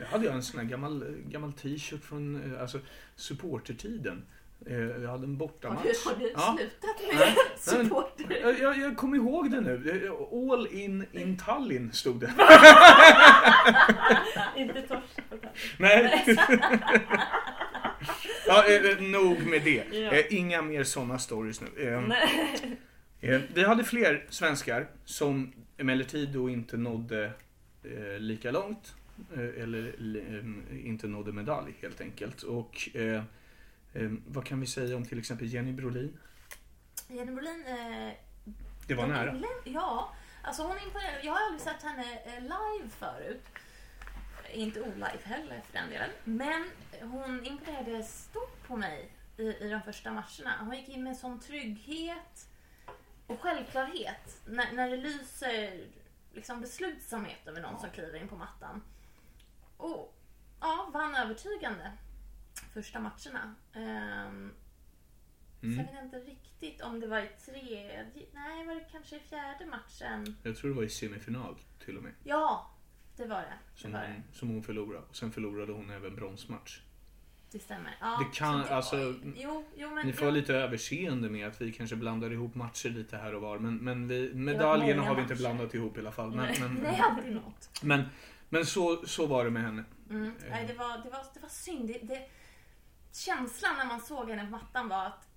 Jag hade jag en sån här gammal, gammal t-shirt från eh, alltså, supportertiden. Eh, Jag hade en Har bortamatch. du, har du Ja. slutat med supporter? Jag, jag, kommer ihåg det nu. Eh, All in in Tallinn stod det. Inte tallrik. Nej. ja, eh, eh, nog med det. Ja. Eh, Inga mer sådana stories nu. Eh, Nej. eh, Vi hade fler svenskar som emellertid då inte nådde eh, lika långt. eh, Eller eh, inte nådde medalj helt enkelt. Och eh, eh, vad kan vi säga om till exempel Jenny Brolin? Jenny Brolin, eh, Det var de nära. inled- Ja, alltså hon imponerar. Jag har aldrig sett henne eh, live förut. Inte olive heller för den delen. Men hon imponerade stort på mig i, i de första matcherna. Hon gick in med sån trygghet och självklarhet. När, när det lyser liksom beslutsamhet över någon som kliver in på mattan. Och ja, vann övertygande första matcherna. Ehm, Mm. Sen vet jag inte riktigt om det var i tredje... Nej, var det kanske i fjärde matchen? Jag tror det var i semifinal till och med. Ja, det var det. Det, Som var det. hon, som hon förlorade. Och sen förlorade hon även bronsmatch. det stämmer. Ja, Det kan- var- alltså, Jo, jo men... Ni får jo, lite överseende med att vi kanske blandar ihop matcher lite här och var. Men, men vi, medaljerna har vi inte blandat ihop i alla fall. Men, Det men, är alltid något. men, men så, så var det med henne. Mm. Nej, det var, det var, det var synd. Det, det, känslan när man såg henne på mattan var att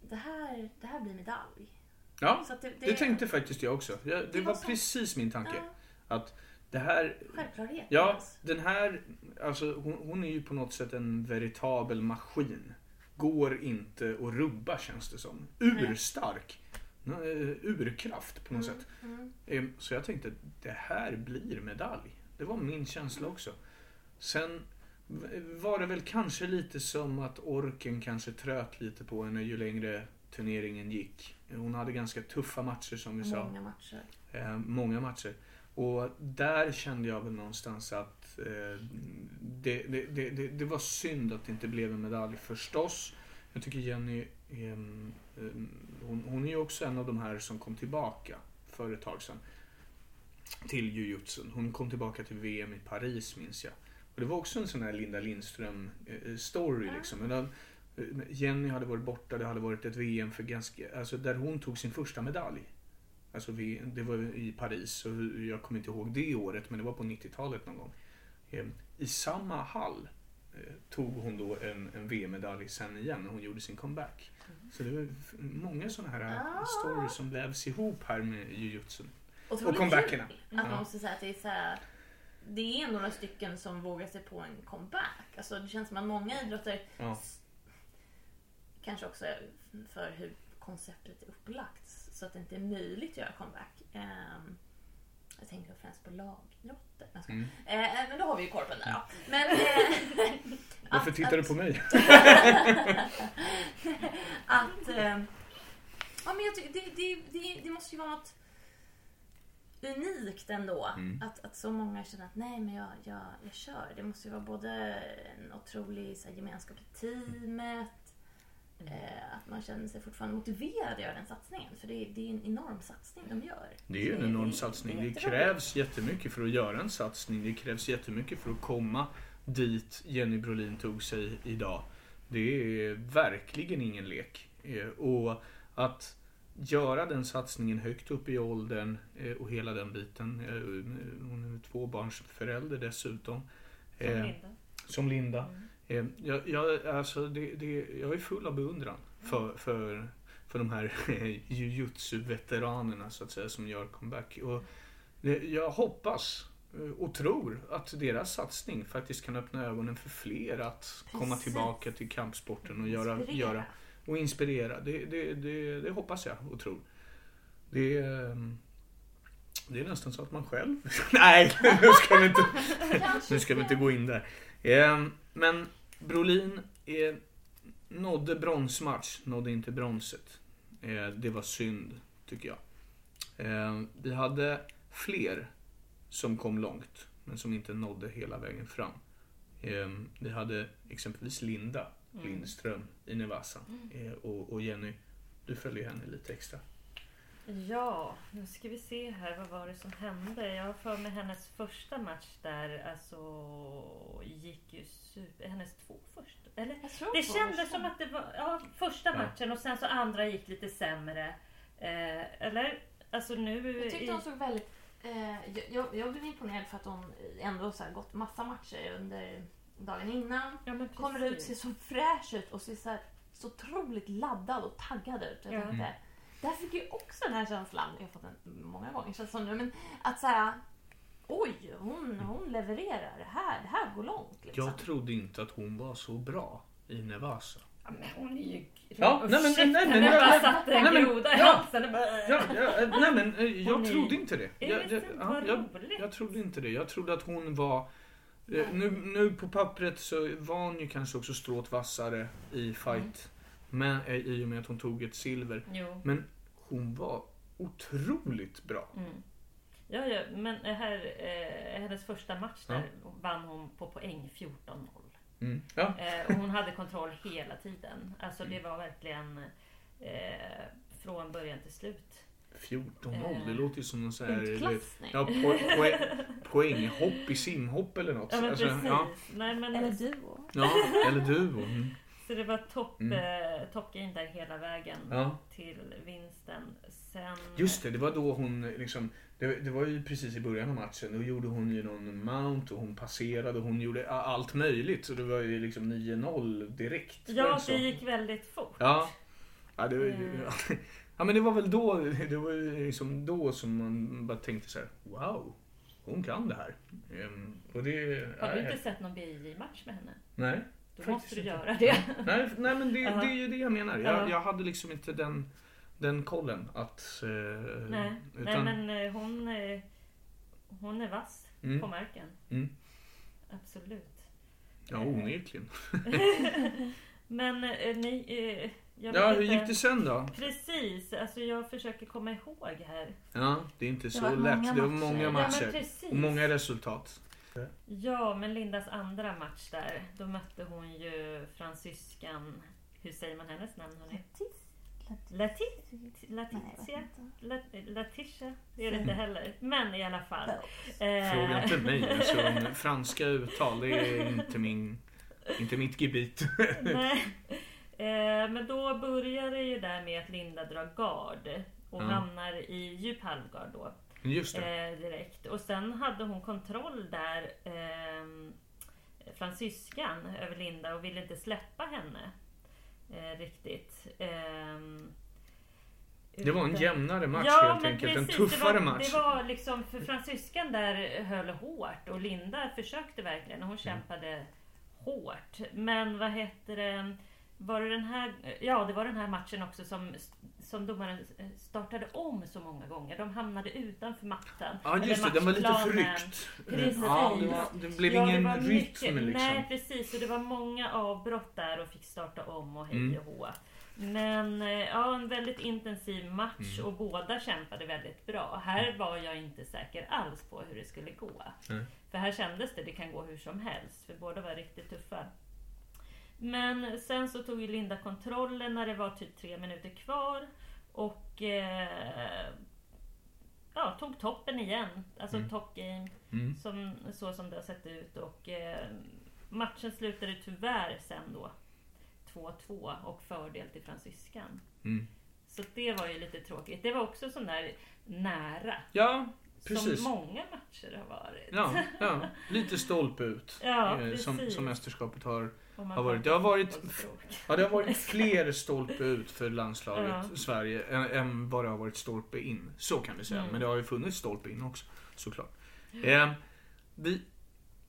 det här, det här blir medalj. Ja, det, det, det tänkte faktiskt jag också. Jag, det Det var var precis min tanke. Ja, Att det här... självklarhet. Ja, den här... Alltså hon, hon är ju på något sätt en veritabel maskin. Går inte att rubba känns det som. Urstark. Eh, Urkraft på något sätt. Mm. Så jag tänkte, det här blir medalj. Det var min känsla också. Sen var det väl kanske lite som att orken kanske tröt lite på henne ju längre turneringen gick. Hon hade ganska tuffa matcher som vi sa. Många matcher. Eh, många matcher. Och där kände jag väl någonstans att eh, det, det, det, det, var synd att det inte blev en medalj förstås. Jag tycker Jenny, eh, eh, hon, hon är ju också en av de här som kom tillbaka för ett tag sedan till jujutsun. Hon kom tillbaka till VM i Paris minns jag. Och det var också en sån här Linda Lindström eh, story liksom. Men eh, Jenny hade varit borta, det hade varit ett VM för ganska, alltså där hon tog sin första medalj. Alltså vi, det var i Paris och jag kommer inte ihåg det året men det var på 90-talet någon gång. Eh, I samma hall eh, tog hon då en, en VM-medalj sen igen när hon gjorde sin comeback. Så det var många sådana här Ah. stories som vävs ihop här med jujutsun. Otroligt comebackerna. kul Att Ja. man måste säga att det är så här, Det är några stycken som vågar sig på en comeback. Alltså det känns som att många idrotter Ja. kanske också för hur konceptet är upplagt så att det inte är möjligt att göra comeback. Ehm, jag tänker främst på lagidrotter. Mm. Eh, men då har vi ju korpen där då. Men, eh, Varför att- tittar du att- på mig? att... Eh, ja, men jag tycker, det, det, det, det måste ju vara något unikt ändå. Mm. Att, att så många känner att nej, men jag, jag, jag kör. Det måste ju vara både en otrolig så här, gemenskap i teamet. Eh, att man känner sig fortfarande motiverad att göra den satsningen. För det är, det är en enorm satsning de gör. Det är ju en enorm det- satsning. det Det krävs jättemycket för att göra en satsning. Det krävs jättemycket för att komma dit Jenny Brolin tog sig idag. Det är verkligen ingen lek. Eh, Och att göra den satsningen högt upp i åldern eh, och hela den biten. eh, Hon är tvåbarnsförälder dessutom. Som Eh, Linda. Som Linda. Mm. Jag, jag, alltså det, det, jag är full av beundran för, för, för de här jujutsu-veteranerna så att säga som gör comeback. Och jag hoppas och tror att deras satsning faktiskt kan öppna ögonen för fler att komma tillbaka till kampsporten och göra, göra och inspirera. Det, det, det, det hoppas jag och tror. Det, är, det är nästan så att man själv... Nej, nu ska vi inte, nu ska vi inte gå in där. Eh, Men Brolin eh, nådde bronsmatch, nådde inte bronset. Eh, Det var synd, tycker jag. Eh, Vi hade fler som kom långt, men som inte nådde hela vägen fram. Vi hade exempelvis Linda Mm. Lindström i Nevasa. Eh, Och och Jenny, du följer henne lite extra. Ja, nu ska vi se här. Vad var det som hände? Jag har för mig hennes första match där alltså gick ju super... Hennes två första... Eller? Det kändes som att det var ja, första Ja. matchen och sen så andra gick lite sämre. Eh, eller? Alltså nu... Jag tyckte hon såg väldigt... Eh, jag- jag, blev imponerad för att hon ändå så här gått massa matcher under dagen innan. ja, men Kommer ut, ser så fräsch ut och ser så, här, så otroligt laddad och taggad ut. Jag Ja. tänkte, där fick jag också den här känslan, jag har fått den många gånger känns som nu, men att så här, oj, hon, hon levererar. Det här, det här går långt. Liksom. Jag trodde inte att hon var så bra i Nevasa. Ja, men hon är ju... Ja, nej, men- Ursäkta, nej, men- jag bara satte en nej, men- groda i ja. halsen och bara... Ja, ja, eh, nej men eh, jag trodde inte det. Jag, jag, jag, jag trodde inte det. Jag trodde att hon var... eh, Nu, nu på pappret så var hon ju kanske också strået vassare i fight. Men, eh, I och med att hon tog ett silver. Jo. Men hon var otroligt bra. Mm. Ja, ja, men här, eh, hennes första match där vann hon på poäng 14-0. Mm. Ja. Eh, och hon hade kontroll hela tiden. Alltså det var verkligen eh, från början till slut. 14-0, det låter ju som någon sån här... Utklassning. Ja, po, poäng, poänghopp i simhopp eller något. Ja men Alltså, precis. ja, Nej, men, Eller duo. ja, eller duo. Mm. Så det var topp Mm. eh, top där hela vägen Ja. till vinsten. Sen... Just det, det var då hon liksom det, det var ju precis i början av matchen. Då gjorde hon ju någon mount och hon passerade och hon gjorde allt möjligt. Så det var ju liksom 9-0 direkt. Ja, det gick väldigt fort. Ja. Ja, det, var, ju- Mm. Ja, men det var väl då, det var liksom då som man bara tänkte så här: wow, hon kan det här. Ehm, och det... Har du inte sett någon BJ-match med henne? Nej. Då Faktiskt måste du inte. göra det. Nej, nej men det, det är ju det jag menar. Jag, Ja. jag hade liksom inte den, den kollen att... Eh, Nej, Nej utan, men eh, hon, eh, hon är vass på mm, marken. mm, Absolut. ja, onekligen. Men eh, ni... Jag Ja, hur gick det sen då? Precis, alltså jag försöker komma ihåg här. Ja, det är inte så lätt. många det var matcher. många Ja, Ja, matcher. precis. och många resultat. Ja, men Lindas andra match där, då mötte hon ju fransyskan... Hur säger man hennes namn Nej, Latitia? Latitia? Det är det inte heller. Men i alla fall. Eh, Fråga inte mig. Alltså, franska uttal, det är inte, min, inte mitt gebit. Nej. Eh, men då börjar det ju där med att Linda drar gard och Ja. hamnar i djup halvgard då. Just det. Eh, direkt. Och sen hade hon kontroll där, eh, fransyskan, över Linda och ville inte släppa henne. Eh, riktigt. Ehm, Det var en jämnare match ja, helt enkelt. En precis, tuffare det var, match. Det var liksom, för fransyskan där höll hårt och Linda försökte verkligen och hon kämpade hårt. Men vad heter det? Var det den här, ja det var den här matchen också som, som domaren startade om så många gånger. De hamnade utanför mattan. Ja just det, den var lite förryckt. Precis. Ja, det, var, det blev Ja, det ingen var rytm mycket- liksom. Nej precis, och det var många avbrott där och fick starta om och hej Mm. och hå. Men eh, ja, en väldigt intensiv match Mm. och båda kämpade väldigt bra. Här var jag inte säker alls på hur det skulle gå. Nej. För här kändes det, det kan gå hur som helst. För båda var riktigt tuffa. Men sen så tog ju Linda kontrollen när det var typ tre minuter kvar. Och eh, ja, tog toppen igen. Alltså Mm. top game. Mm. Som, så som det har sett ut. Och eh, matchen slutade tyvärr sen då 2-2 och fördel till fransyskan. Mm. Så det var ju lite tråkigt. Det var också sån där nära. Ja, precis. Som många matcher har varit. Ja, ja, lite stolpe ut. Ja, eh, som, som mästerskapet har. Har varit- det har varit-. Ja, det har varit fler stolpe ut för landslaget Ja. Sverige än, än vad det har varit stolpe in. Så kan vi säga. Mm. Men det har ju funnits stolpe in också, såklart. Eh, vi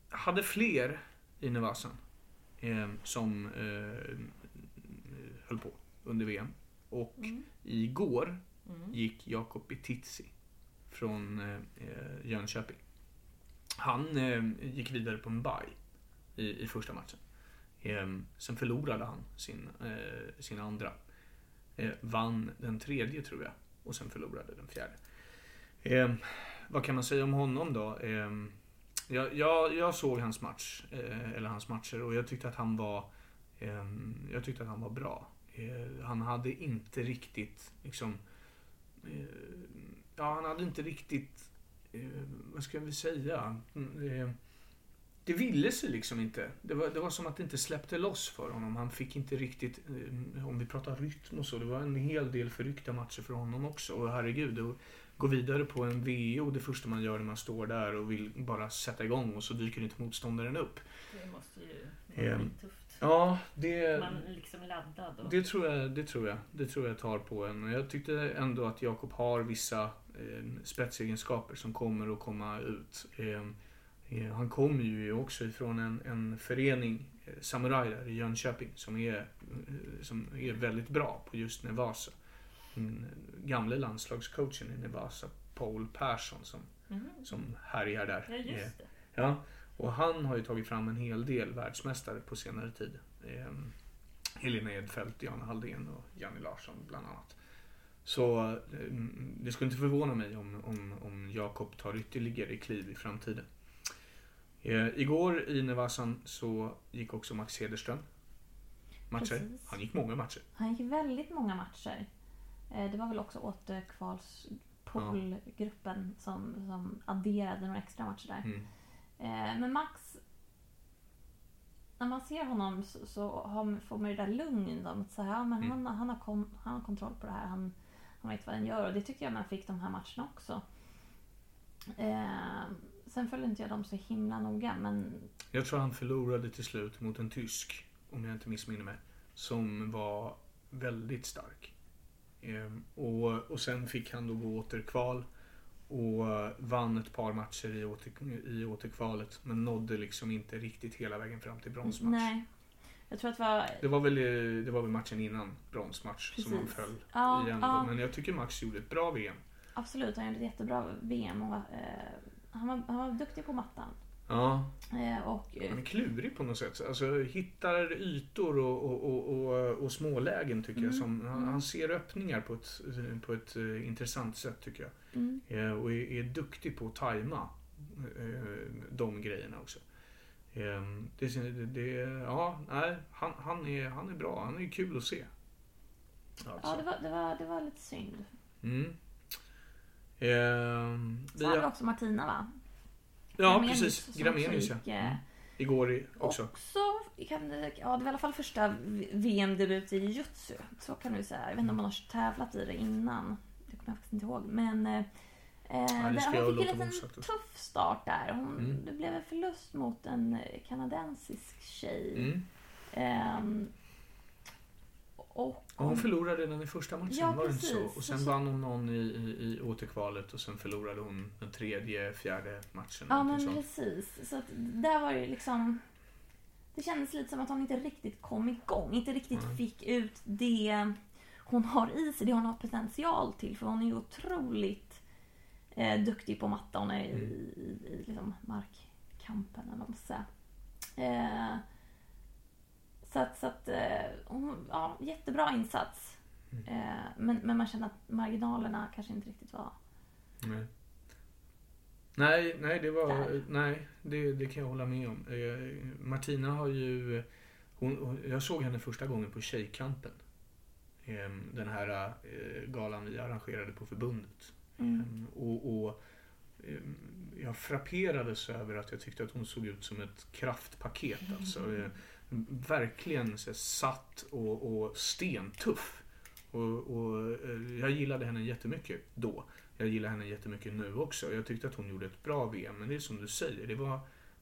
hade fler i Nevasan eh, som eh, höll på under VM. Och Mm. igår Mm. gick Jakob Betitzi från eh, Jönköping. Han eh, gick vidare på en bye i, i första matchen. Eh, sen förlorade han sin, eh, sin andra. Eh, vann den tredje tror jag. Och sen förlorade den fjärde. Eh, vad kan man säga om honom då? Eh, jag, jag, jag såg hans match, eh, eller hans matcher och jag tyckte att han var eh, Jag tyckte att han var bra. Eh, han hade inte riktigt liksom eh, Ja, han hade inte riktigt eh, Vad ska vi säga? Mm, ehm, det ville sig liksom inte. Det var, det var som att det inte släppte loss för honom. Han fick inte riktigt, eh, om vi pratar rytm och så, det var en hel del förryckta matcher för honom också. Och herregud, att gå vidare på en VO, det första man gör när man står där och vill bara sätta igång och så dyker inte motståndaren upp. Det måste ju vara Ehm, tufft. Ja, det... Man liksom laddad. Och... Det tror, jag, det tror jag. Det tror jag tar på en. Jag tyckte ändå att Jakob har vissa eh, spetsegenskaper som kommer att komma ut. Eh, han kommer ju också ifrån en, en förening, eh, Samurai där i Jönköping, som är, eh, som är väldigt bra på just Nevasa. Den gamle landslagscoachen i Nevasa, Paul Persson, som, Mhm. som härjar där. Ja, Eh, just det. Ja, och han har ju tagit fram en hel del världsmästare på senare tid. Eh, Helena Edfeldt, Jan Halldén och Janne Larsson bland annat. Så eh, det skulle inte förvåna mig om, om, om Jakob tar ytterligare kliv i framtiden. Eh, igår i Nevasan så gick också Max Cederström matcher. Precis. Han gick många matcher. Han gick väldigt många matcher. Eh, Det var väl också återkvalspoolgruppen som, som adderade några extra matcher där. Mm. Eh, Men Max, när man ser honom så, så har, får man ju det där lugn. Att säga, ja, men Mm. han, han, har kon, han har kontroll på det här. Han, han vet vad han gör. Och det tyckte jag man fick de här matcherna också. Eh, sen följde inte jag dem så himla noga. Men Jag tror han förlorade till slut mot en tysk, om jag inte missminner mig, som var väldigt stark. Ehm, och, och sen fick han då gå återkval och vann ett par matcher i, åter, i återkvalet men nådde liksom inte riktigt hela vägen fram till bronsmatch. nej. Jag tror att det var... Det var, väl, det var väl matchen innan bronsmatch som han Precis. föll Ja, igen. ja. Men jag tycker Max gjorde ett bra VM. Absolut, han gjorde ett jättebra VM. Och, eh, han, var, han var duktig på mattan. Ja, Eh, och, eh, Han är klurig på något sätt. Alltså hittar ytor och, och, och, och, och smålägen tycker jag. Mm, Som, han, mm. han ser öppningar på ett, på ett eh, intressant sätt tycker jag. mm, och är, är duktig på att tajma eh, de grejerna också. Eh, det, det, det, ja, nej, han, han, är, han är bra. Han är kul att se. Alltså. ja, det var, det, var, det var lite synd. Mm. Eh, vi har, också Martina va? ja, Gramenius precis. Gramenius ja. gick, eh, Mm. Igår i, också. Också, kan ja, det var i alla fall första VM-debut i jujutsu. Så kan vi säga. Jag vet inte om man har tävlat i det innan. Det kommer jag faktiskt inte ihåg. Men eh, eh, det där- jag hon fick en liten tuff start där. Hon, Mm. Det blev en förlust mot en eh, kanadensisk tjej. Mm. Ehm, och Och hon förlorade redan i första matchen, Ja, var det inte så? Och sen vann hon någon i, i, i återkvalet och sen förlorade hon den tredje, fjärde matchen. Ja men sånt. precis. Så att där var det liksom... Det kändes lite som att hon inte riktigt kom igång. Inte riktigt Nej. fick ut det hon har i sig, det hon har potential till. För hon är ju otroligt eh, duktig på matta. Hon är i, Mm. i, i liksom markkampen eller vad man ska säga. Eh, så att, så att eh, hon, ja, jättebra insats. Mm. Eh, men, men man känner att marginalerna kanske inte riktigt var... Nej. Nej, nej, det var, Där. nej det, det kan jag hålla med om. Eh, Martina har ju, hon jag såg henne första gången på Tjejkampen. Ehm, Den här galan vi arrangerade på förbundet. Mm. Ehm, Och, och ehm, jag frapperades över att jag tyckte att hon såg ut som ett kraftpaket. Alltså, verkligen så satt och, och stentuff. Och, och eh, jag gillade henne jättemycket då. Jag gillar henne jättemycket nu också. Jag tyckte att hon gjorde ett bra VM. Men det är som du säger, det, var,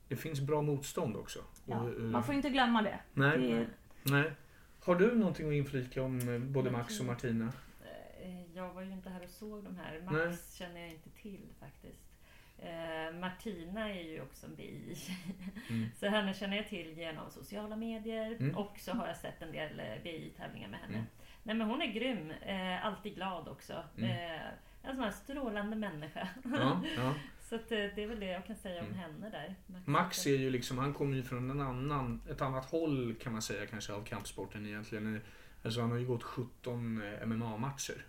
det finns bra motstånd också. Ja, Och, eh, man får inte glömma det. nej, det är, nej. Har du någonting att inflika om eh, både Max och Martina? Jag var ju inte här och såg de här. Max Nej. känner jag inte till faktiskt. Eh, Martina är ju också en bi. Mm. Så henne känner jag till genom sociala medier Mm. och så har jag sett en del eh, BI-tävlingar med henne. Mm. Nej men hon är grym. Eh, alltid glad också. Mm. Eh, en sån här strålande människa. Ja, ja. så att, det är väl det jag kan säga om Mm. henne där. Max är ju liksom, han kommer ju från en annan, ett annat håll kan man säga kanske av kampsporten egentligen. Alltså han har ju gått 17 MMA-matcher.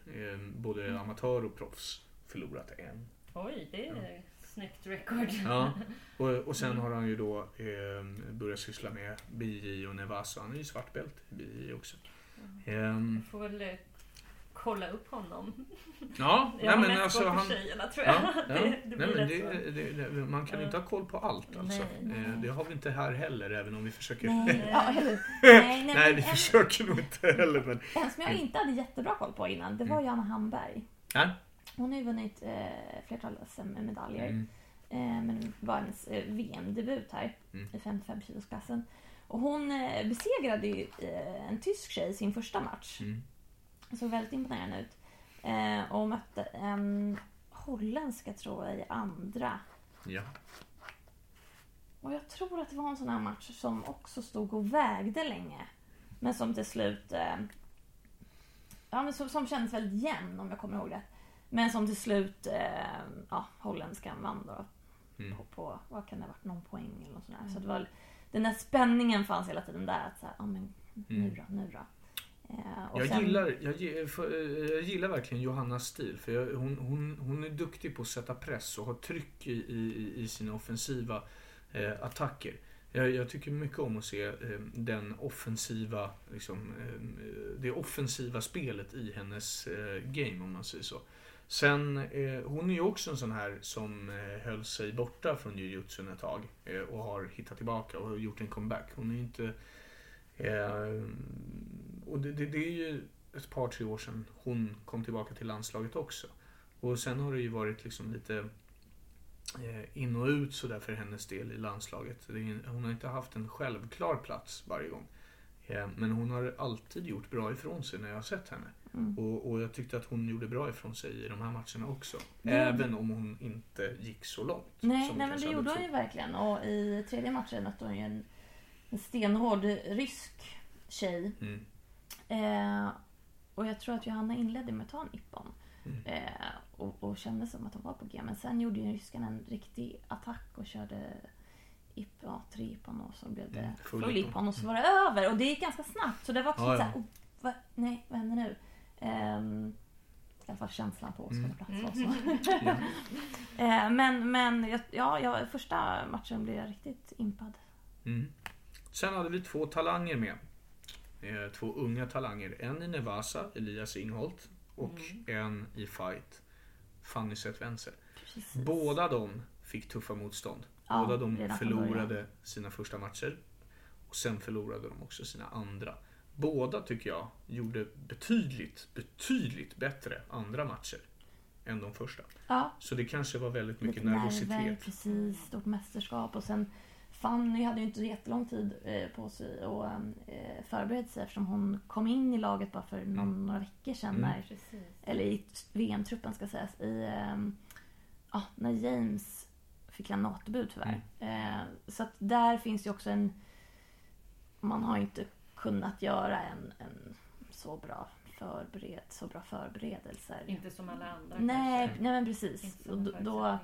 Både Mm. amatör och proffs. Förlorat en. Oj, det är Ja. Snyggt record. Ja. Och, och sen Mm. har han ju då eh, börjat syssla med BJ och Nevasa. Han är ju svartbält i BJ också. Ehm, Jag får väl eh, kolla upp honom. ja, Jag nej har men mest alltså koll på han... tjejerna tror jag. Ja, ja. det, det Nej, men det, det, det, man kan Ja. inte ha koll på allt alltså. Nej, Eh, Det har vi inte här heller även om vi försöker. nej, ja, nej, nej, Nej, vi en, försöker nog inte heller. Men... en som jag inte hade jättebra koll på innan, det var Mm. Johanna Hamberg. Ja. Hon har ju vunnit eh, flertal SM-medaljer. Mm. Eh, men det var hennes eh, VM-debut här Mm. i 55 kilosklassen. Och hon eh, besegrade ju eh, en tysk tjej i sin första match. Mm. Såg väldigt imponerande ut. Eh, och mötte en holländska tror jag i andra. Ja. Och jag tror att det var en sån här match som också stod och vägde länge. Men som till slut... Eh, ja, men som, som kändes väldigt jämn om jag kommer ihåg det. Men som till slut, eh, ja, holländskan vann då. Mm. På, på, vad kan det ha varit, någon poäng eller något sånt där. Så det var, den där spänningen fanns hela tiden där. Att så här, ja men nu Mm. då, nu då. Eh, Jag, sen- gillar, jag, eh, jag gillar verkligen Johannas stil. För jag, hon, hon, hon är duktig på att sätta press och ha tryck i, i, i sina offensiva eh, attacker. Jag, jag tycker mycket om att se eh, den offensiva, liksom, eh, det offensiva spelet i hennes eh, game om man säger så. Sen, eh, hon är ju också en sån här som eh, höll sig borta från jujutsun ett tag eh, och har hittat tillbaka och gjort en comeback. Hon är ju inte Eh, och det, det, det är ju ett par, tre år sedan hon kom tillbaka till landslaget också. Och sen har det ju varit liksom lite eh, in och ut sådär för hennes del i landslaget. Det är, hon har inte haft en självklar plats varje gång. Eh, men hon har alltid gjort bra ifrån sig när jag har sett henne. Mm. Och, och jag tyckte att hon gjorde bra ifrån sig i de här matcherna också. Mm. Även om hon inte gick så långt. Nej, nej men det gjorde hon ju verkligen. Och i tredje matchen mötte hon ju en, en stenhård rysk tjej. Mm. Eh, och jag tror att Johanna inledde med att ta en ippon. Mm. Eh, och, och kände som att hon var på G. Men sen gjorde ju ryskan en riktig attack och körde ja, tre ippon och så blev det Mm, full ippon. och så var det över. Och det gick ganska snabbt. Så det var också Ja, lite ja. såhär, oh, vad, nej vad händer nu? Ehm, I alla fall känslan på Mm. skådeplats var så. Ja. Eh, men men jag- ja, ja, första matchen blev jag riktigt impad. Mm. Sen hade vi två talanger med. Eh, Två unga talanger. En i Nevasa, Elias Ingholt. Och en i fight, Fanny Zetwenzel. Precis. Båda de fick tuffa motstånd. Ja, Båda de förlorade sina första matcher. Och sen förlorade de också sina andra. Båda tycker jag gjorde betydligt, betydligt bättre andra matcher. Än de första. Ja, Så det kanske var väldigt mycket lite nerver, nervositet. precis. Stort mästerskap och sen Fanny hade ju inte jättelång tid eh, på sig och eh, förbereda sig eftersom hon kom in i laget bara för någon, några veckor sedan. Mm. När, eller i VM-truppen ska sägas. I, ehm, ja, när James fick en natdebut tyvärr. Mm. Eh, så att där finns ju också en... Man har ju inte kunnat göra en, en så bra förbered, så bra förberedelser. Inte som alla andra Nej, kanske. nej men precis. Och då, då,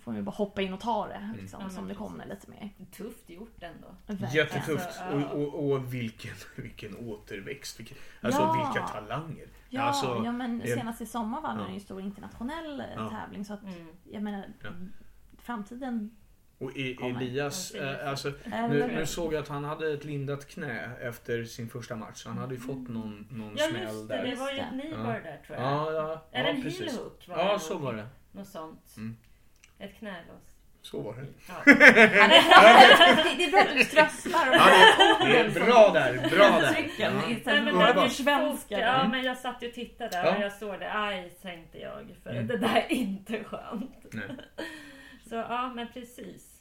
får man ju bara hoppa in och ta det liksom, Ja, som det kommer lite mer. Tufft gjort ändå. Verkligen. Jättetufft. Alltså, och, och, och vilken, vilken återväxt. Vilken, alltså Ja. vilka talanger. Ja, alltså, ja, men senast i sommar vann Ja. en stor internationell eh, Ja. tävling så att Mm. jag menar Ja. framtiden Och E- Kommer. Elias, Ja, eh, alltså, nu, nu såg jag att han hade ett lindat knä efter sin första match. Han hade ju fått någon, någon Ja smäll just det, där. det var ju ett det. kneebar där tror jag. Ja, ja, Är det ja en precis. heel hook? Var Ja, det så var det. Något sånt. Mm. Ett knälås. Så var det. Ja. Ja, det, är bra att du strösslar och Ja, det, är bra där, bra där. Trycken Ja. Nej, men bli svenska. Ja, Mm. men jag satt ju och tittade där Ja. och jag såg det. Aj, tänkte jag. För Mm. det där är inte skönt. Nej. Så ja, men precis.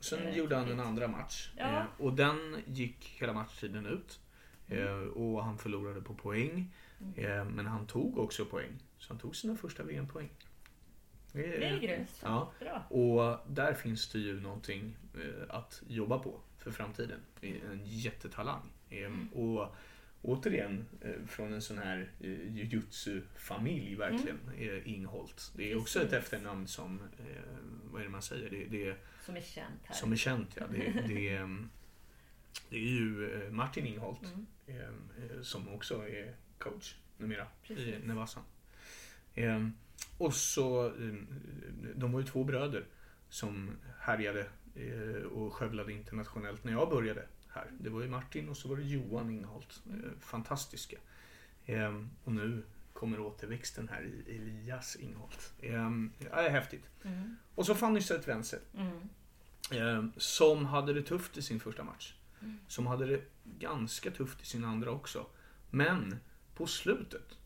Sen Eh, gjorde han en andra match. Ja. Eh, och den gick hela matchtiden ut. Eh, och han förlorade på poäng. Mm. Eh, men han tog också poäng. Så han tog sina första VM-poäng. Det är grymt. Ja. Bra. Och där finns det ju någonting eh, att jobba på för framtiden. En jättetalang. Eh, och återigen från en sån här jujutsu-familj verkligen. Eh, Ingholt. Det är också ett efternamn som, vad är det man säger? Det, det är Som är känt här. som är känt ja. Det, det, är, det är ju eh, Martin Ingholt Mm. eh, eh, som också är coach numera i Precis. Nevasan. Eh, Och så, de var ju två bröder som härjade eh, och skövlade internationellt när jag började här. Det var ju Martin och så var det Johan Ingholt. Eh, Fantastiska. Och nu kommer återväxten här i Elias Ingholt. Det är häftigt. Mm. Och så Fanny Zet-Wenzel. Mm. Eh, som hade det tufft i sin första match. Mm. Som hade det ganska tufft i sin andra också. Men på slutet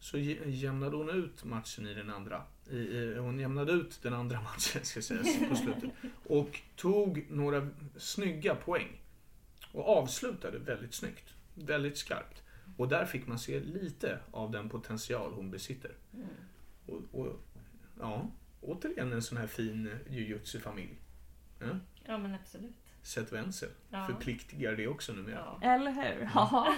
så jä- jämnade hon ut matchen i den andra. I, i, hon jämnade ut den andra matchen ska sägas på slutet. Och tog några snygga poäng. Och avslutade väldigt snyggt. Väldigt skarpt. Och där fick man se lite av den potential hon besitter. Mm. Och, och ja, återigen en sån här fin jujutsu-familj. Ja. Ja, men absolut. Seth Wenzel Ja. förpliktigar det också numera. Ja. Eller hur? Ja.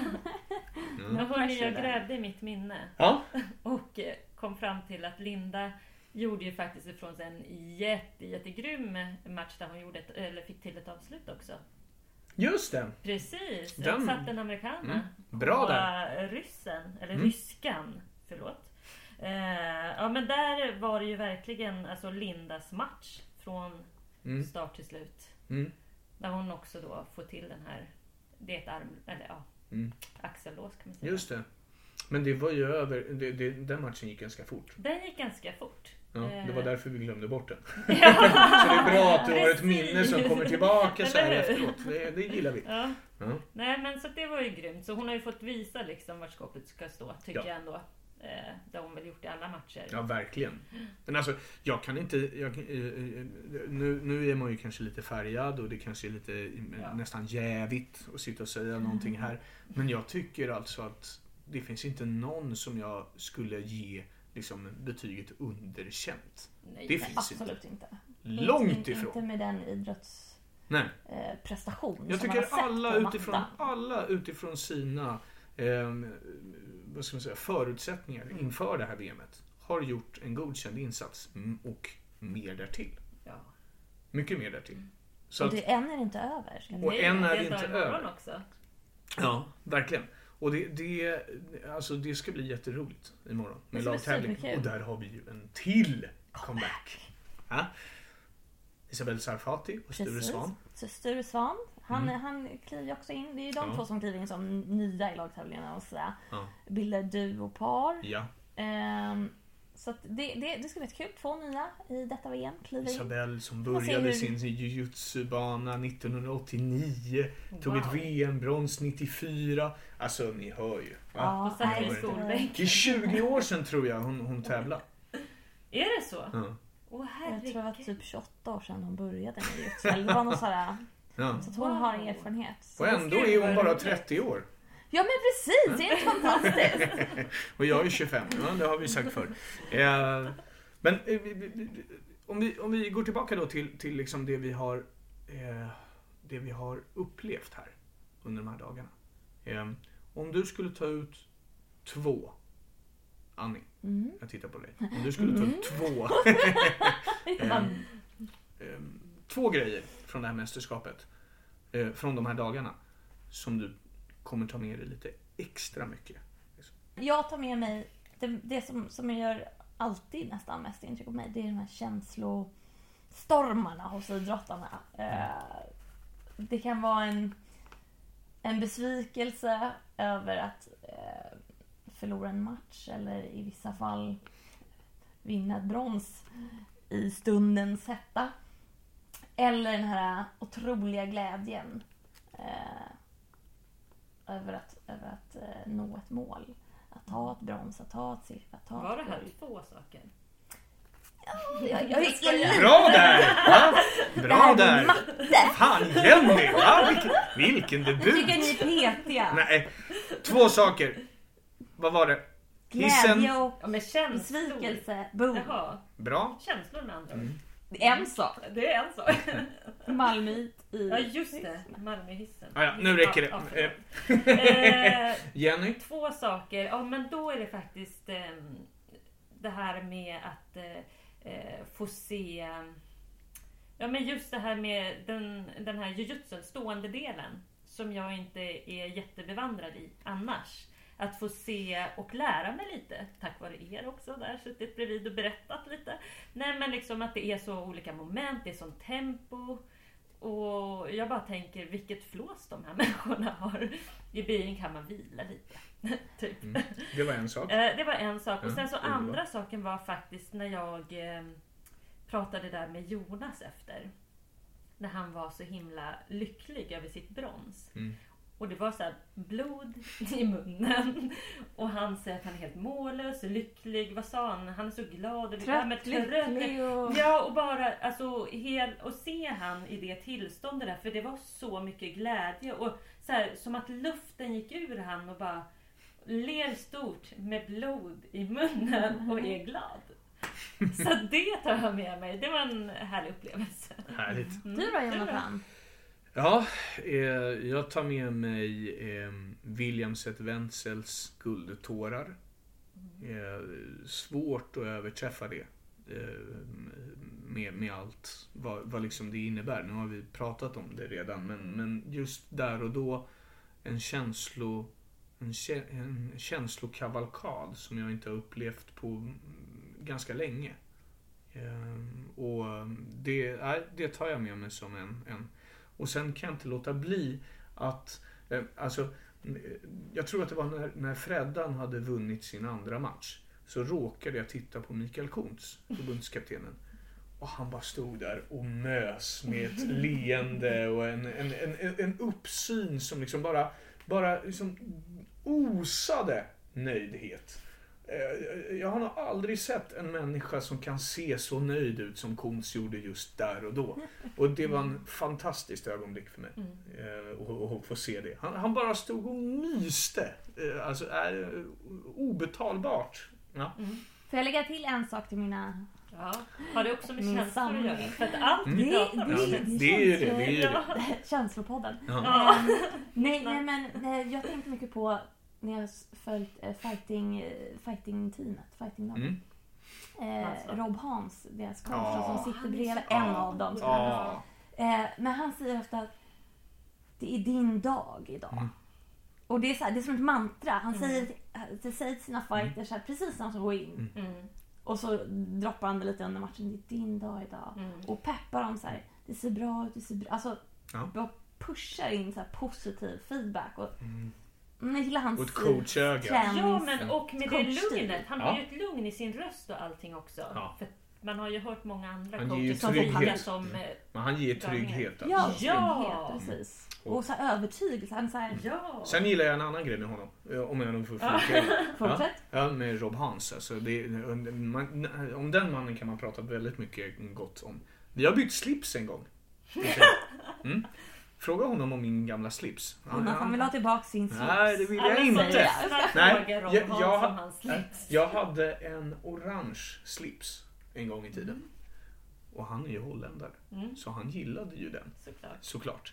Men Ja. hörni, jag Varsågod. grävde i mitt minne ja. och eh, kom fram till att Linda gjorde ju faktiskt ifrån sig en jätte, jättegrym match där hon gjorde ett, eller fick till ett avslut också. Just det. Precis, Den- den satte en amerikan. Mm, bra på där. ryssen, eller Mm. ryskan, förlåt. Eh, ja men där var det ju verkligen alltså Lindas match från Mm. start till slut. Mm. Där hon också då får till den här, det är ett arm, eller ja, Mm. axellås kan man säga. Just det. Men det var ju över, det, det, den matchen gick ganska fort. Den gick ganska fort. Ja, det Eh. var därför vi glömde bort den. Så det är bra att du har ett minne som kommer tillbaka så här efteråt. Det, det gillar vi. Ja. Ja. Nej men så det var ju grymt. Så hon har ju fått visa liksom vart skåpet ska stå, tycker Ja. jag ändå. Eh, det har hon väl gjort i alla matcher. Ja, verkligen. Men alltså, jag kan inte... Jag, eh, eh, nu, nu är man ju kanske lite färgad och det kanske är lite eh, Ja. nästan jävigt att sitta och säga någonting här. Men jag tycker alltså att det finns inte någon som jag skulle ge liksom, betyget underkänt. Nej, Det finns inte. Absolut inte. Långt inte, ifrån. Inte med den idrottsprestation eh, Jag tycker alla utifrån, mattan. alla utifrån sina eh, vad ska man säga, förutsättningar Mm. inför det här VMet har gjort en godkänd insats mm, och mer därtill. Ja. Mycket mer därtill. Så Och att, det än är det inte över. Och Nej, än är det inte över. också. ja, verkligen. Och det, det, alltså det ska bli jätteroligt imorgon med lagtävling. Och där har vi ju en till comeback. Ja. Isabelle Sarfati och Sture. Svan. Sture Svan, han, Mm. han kliver ju också in. Det är ju de Ja. två som kliver in som nya i lagtävlingarna och sådär. Ja. Bildar duopar. ja. Ehm, så att det, det, det ska bli kul. Två nya i detta VM kliver in. Isabelle som började hur- sin jujutsu-bana 1989. Tog Wow. ett VM-brons 94. Alltså ni hör ju. Va? Ja, Och satt nej, i skolbänk. Det är 20 år sedan tror jag hon, hon tävlade. Är det så? Ja. Åh Jag tror det var typ 28 år sedan hon började med jujutsu. Det var något sådär. Ja. Så att hon Wow. har erfarenhet. Så- Och ändå är hon bara 30 år. Ja men precis, det är inte fantastiskt? Och jag är 25. Ja, det har vi sagt förr. Eh, men eh, om, vi, om vi går tillbaka då till, till liksom det, vi har, eh, det vi har upplevt här under de här dagarna. Eh, om du skulle ta ut två Annie, Mm. jag tittar på dig. Om du skulle ta ut två eh, eh, två grejer från det här mästerskapet. Eh, från de här dagarna. Som du kommer ta med dig lite extra mycket. Jag tar med mig, det, det som, som jag gör alltid nästan mest intryck på mig, det är de här känslostormarna hos idrottarna. Eh, det kan vara en, en besvikelse över att eh, förlora en match eller i vissa fall vinna ett brons i stundens hetta. Eller den här otroliga glädjen eh, över att, över att eh, nå ett mål. Att ta ett brons, att ta ett silver, att ta Var det här guld. två saker? Jag, jag, jag, jag, Bra där! Va? det Bra här är där! matte! Fan Jenny! Va? Vilken, vilken Jag tycker debut! ni är petiga. Nej, två saker. Vad var det? Hissen. Glädje och Ja men känslor. besvikelse. Boom. Jaha, Bra. känslor med andra ord. Mm. En sak. Det är en sak. Malmöit i... Ja just det, Malmöhissen. Ah, ja, nu räcker det. ja, Eh. Eh, Jenny? Två saker. Ja, men då är det faktiskt ehm, det här med att eh, eh, få se... Ja, men just det här med den, den här jujutsun, stående delen, som jag inte är jättebevandrad i annars. Att få se och lära mig lite, tack vare er också, där suttit bredvid och berättat lite. Nej men liksom att det är så olika moment, det är sånt tempo. Och jag bara tänker vilket flås de här människorna har. I bilen kan man vila lite. typ. Mm. Det var en sak. Eh, Det var en sak. Och sen så underbart. andra saken var faktiskt när jag eh, pratade där med Jonas efter. När han var så himla lycklig över sitt brons. Mm. Och det var så här blod i munnen. Och han säger att han är helt mållös, lycklig. Vad sa han? Han är så glad. Och det- ja, men Trött, lycklig och... Ja, och bara alltså, hel, och se han i det tillståndet där. För det var så mycket glädje. Och så här, som att luften gick ur han och bara ler stort med blod i munnen och är glad. Så det tar jag med mig. Det var en härlig upplevelse. Härligt. Mm. Du då var Jonathan? Ja, eh, jag tar med mig eh, William Seth Wenzels Guldtårar. Eh, svårt att överträffa det. Eh, med, med allt vad, vad liksom det innebär. Nu har vi pratat om det redan men, men just där och då en känslo en, kä- en känslokavalkad som jag inte har upplevt på ganska länge. Eh, och det, det tar jag med mig som en, en och sen kan jag inte låta bli att, eh, alltså, jag tror att det var när, när Freddan hade vunnit sin andra match. Så råkade jag titta på Mikael Kuntz, förbundskaptenen. Och han bara stod där och mös med ett leende och en, en, en, en, en uppsyn som liksom bara, bara liksom osade nöjdhet. Eh, Jag har nog aldrig sett en människa som kan se så nöjd ut som Kuntz gjorde just där och då. Och det var en fantastiskt ögonblick för mig. Mm. eh, få se det. Han, han bara stod och myste. Eh, Alltså, är obetalbart. Ja. Mm. Får jag lägga till en sak till mina... Ja. Har det också med Min känslor att göra? För att allt Mm. vi Det- pratar om det- det, det är ju det. det, är ju det. Känslopodden. Ja. Ja. Ehm, nej, nej, men jag tänkte mycket på när jag följt eh, fighting, eh, fighting-teamet, fighting-laget. Mm. Eh, Alltså. Rob Hans, deras coach, Ja. som sitter bredvid så- en av dem. Ja. Eh, men han säger ofta att det är din dag idag. Mm. Och det är, så här, det är som ett mantra. Han Mm. säger, det säger till sina fighters så här, precis när de ska gå in. Mm. Mm. Och så droppar han det lite under matchen. Det är din dag idag. Mm. Och peppar dem så här. Det ser bra ut, det ser bra Alltså, Ja. bara pushar in så här positiv feedback. Och, Jag gillar hans Och ett coachöga. Ja, men och med det Coachstil. lugnet. Han Ja. har ju ett lugn i sin röst och allting också. Ja. För man har ju hört många andra Han coacher som funkar som... eh, Men han ger trygghet. Ja, Alltså. Ja. trygghet, precis. Och- Och så övertygelse. Han så här, Ja! Sen gillar jag en annan grej med honom. eh, Om jag nog får Ja. in. fortsätt. Ja, med Rob Hans. Alltså, det, man, om den mannen kan man prata väldigt mycket gott om. Vi har bytt slips en gång. Mm. Fråga honom om min gamla slips. Jonas, han vill ha tillbaka sin slips. Nej, det vill jag som inte. Nej, jag- jag- slips. Jag hade en orange slips en gång i tiden. Och han är ju holländare. Mm, Så han gillade ju den, såklart. såklart.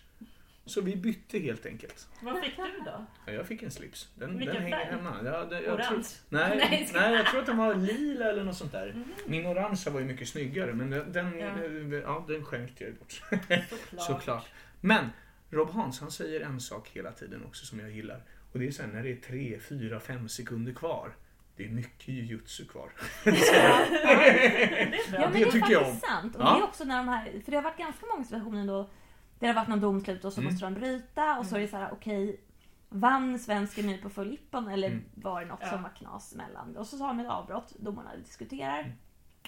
Så vi bytte helt enkelt. Vad fick du då? Ja, Jag fick en slips. Den, den hänger färg? hemma. Ja, det, jag tror, Orange? nej, Nej, nej, jag tror att den var lila eller något sånt där. Mhm. Min orangea var ju mycket snyggare men den, den, Ja. ja. den skänkte jag bort. Såklart. Såklart. Men Rob Hans han säger en sak hela tiden också som jag gillar. Och det är sen när det är 3, 4, 5 sekunder kvar. det är mycket jujutsu kvar. Ja, men det, tycker jag om. sant. Och Ja. det är också när de här, för det har varit ganska många situationer då det har varit någon domslut och så Mm. måste de bryta och så är det så här: okej vann svensken nu på full ippon eller Mm. var det något Ja. som var knas emellan? Och så har de ett avbrott, domarna diskuterar. Mm.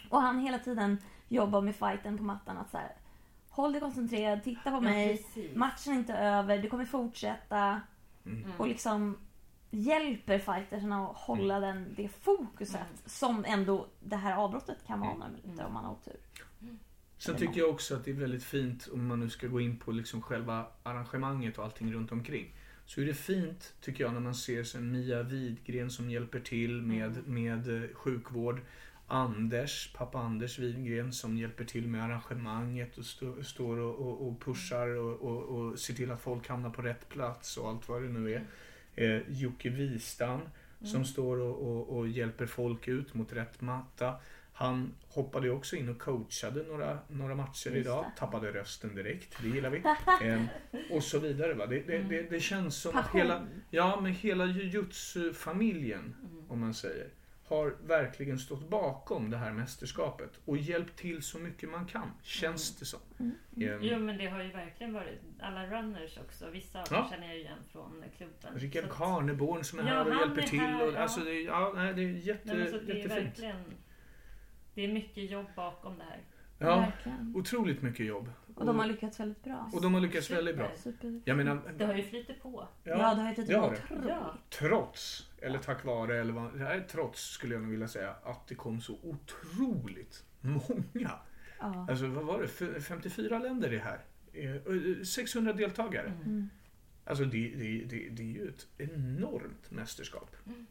Och han hela tiden jobbar med fighten på mattan att så här, håll dig koncentrerad, titta på mig, precis. matchen är inte över, du kommer fortsätta. Mm. Och liksom hjälper fightersarna att hålla den, det fokuset Mm. som ändå det här avbrottet kan vara Mm. några minuter om man har otur. Sen tycker jag också att det är väldigt fint om man nu ska gå in på liksom själva arrangemanget och allting runt omkring. Så är det fint tycker jag när man ser sen Mia Widgren som hjälper till med, med eh, sjukvård. Anders, pappa Anders Widgren som hjälper till med arrangemanget och stå, står och, och, och pushar och, och, och ser till att folk hamnar på rätt plats och allt vad det nu är. Eh, Jocke Wistam som står och, och, hjälper folk ut mot rätt matta. Han hoppade också in och coachade några, några matcher idag. Tappade rösten direkt, det gillar vi. eh, och så vidare. Va? Det, det, det, det känns som att hela, ja, men hela jujutsu-familjen, om man säger, har verkligen stått bakom det här mästerskapet och hjälpt till så mycket man kan, känns det som. Mm. Eh, Jo men det har ju verkligen varit alla runners också. Vissa av Ja. dem känner jag igen från klubben. Rickard Karneborn som är Ja, här och hjälper är till. här, och, ja. alltså, det, är- ja, nej, det är jätte, Nej, det är jättefint. verkligen Det är mycket jobb bakom det här. Ja, Verkligen. otroligt mycket jobb. Och de har lyckats väldigt bra. och de har lyckats väldigt bra. Super. Jag menar, Det har ju flutit på. Ja, det har ju det lite det. otroligt. Ja. Trots, eller tack vare, eller vad, nej, trots skulle jag nog vilja säga, att det kom så otroligt många. Ja. Alltså vad var det, F- 54 länder är här. Eh, 600 deltagare. Mm. Alltså det, det, det, det är ju ett enormt mästerskap. Mm.